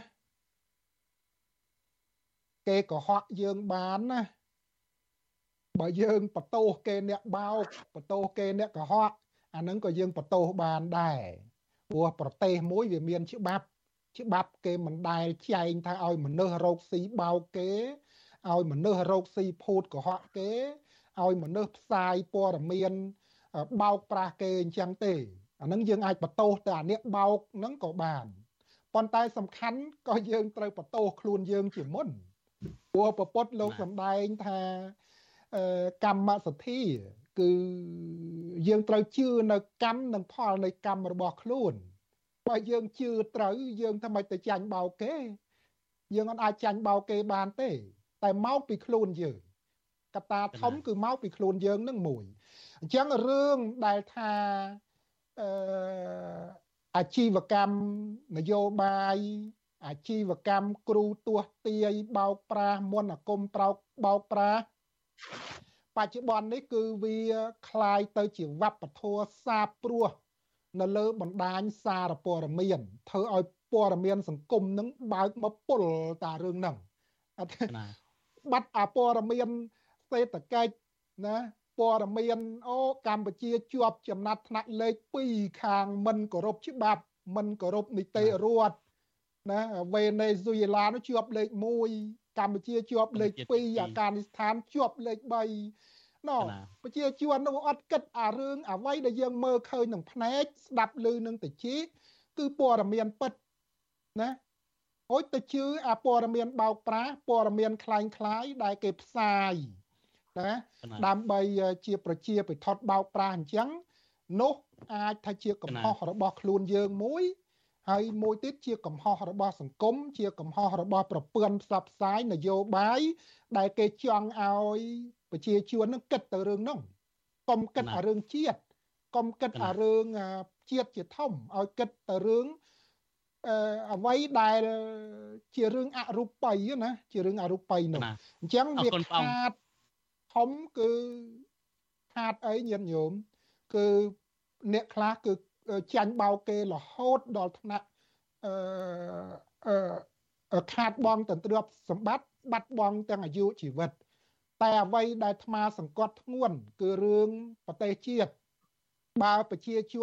គេកុហកយើងបានណាបើយើងបតោសគេអ្នកបោកបតោសគេអ្នកកុហកអាហ្នឹងក៏យើងបតោសបានដែរព្រោះប្រទេសមួយវាមានច្បាប់ច្បាប់គេមិនដែលចែងថាឲ្យមនុស្សរោគស៊ីបោកគេឲ្យមនុស្សរោគស៊ីភូតកុហកគេ ឲ្យមនុស្សផ្សាយព័ត៌មានបោកប្រាស់គេអញ្ចឹងទេអានឹងយើងអាចបន្ទោសទៅអានេះបោកហ្នឹងក៏បានប៉ុន្តែសំខាន់ក៏យើងត្រូវបន្ទោសខ្លួនយើងជាមុនព្រោះពពុទ្ធលោកសម្ដែងថាកម្មសទ្ធាគឺយើងត្រូវជឿនៅកម្មនិងផលនៃកម្មរបស់ខ្លួនបើយើងជឿត្រូវយើងធ្វើម៉េចទៅចាញ់បោកគេ យើងអត់អាចចាញ់បោកគេបានទេ តែមកពីខ្លួនយើង កត្តាធំគឺមកពីខ្លួនយើងនឹងមួយអញ្ចឹងរឿងដែលថាអឺអាជីវកម្មនយោបាយអាជីវកម្មគ្រូទួសទាយបោកប្រាស់មន្តអាគមប្រោកបោកប្រាស់បច្ចុប្បន្ននេះគឺវាคล้ายទៅជាវប្បធម៌សាបព្រោះនៅលើបណ្ដាញសារព័ត៌មានធ្វើឲ្យព័ត៌មានសង្គមនឹងបើកមកពុលតារឿងហ្នឹងអត់បាត់អាព័ត៌មាន សេដ្ឋកិច្ចណាព័ត៌មានអូកម្ពុជាជាប់ចំណាត់ថ្នាក់លេខ2ខាងមិនគោរពច្បាប់មិនគោរពនីតិរដ្ឋណាវេណេស៊ុយឡានោះជាប់លេខ1កម្ពុជាជាប់លេខ2អាហ្គានីស្ថានជាប់លេខ3ណូប្រជាជននោះអត់គិតអារឿងអ្វីដែលយើងមើលឃើញនឹងភ្នែកស្ដាប់ឮនឹងតិចគឺព័ត៌មានពិតណាហូចទៅជឿអាព័ត៌មានបោកប្រាស់ព័ត៌មានคล้ายคล้ายដែលគេផ្សាយ ណាដើម្បីជាប្រជាពិធបោកប្រាស់អញ្ចឹងនោះអាចថាជាកំហុសរបស់ខ្លួនយើងមួយហើយមួយទៀតជាកំហុសរបស់សង្គមជាកំហុសរបស់ប្រព័ន្ធផ្សព្វផ្សាយនយោបាយដែលគេចង់ឲ្យប្រជាជននឹងគិតទៅរឿងនោះកុំគិតអារឿងជាតិកុំគិតអារឿងជាតិជាធំឲ្យគិតទៅរឿងអ្វីដែលជារឿងអរូបីណាជារឿងអរូបីនោះអញ្ចឹងវាខាត ធំគឺខាតអីញាតិញោមគឺអ្នកខ្លះគឺចាញ់បោកគេរហូតដល់ថ្នាក់អឺអឺខាតបងទន្ទ្រាបសម្បត្តិបាត់បង់ទាំងអាយុជីវិត តែអ្វីដែលអាត្មាសង្កត់ធ្ងន់គឺរឿងប្រទេសជាតិបើប្រជាជន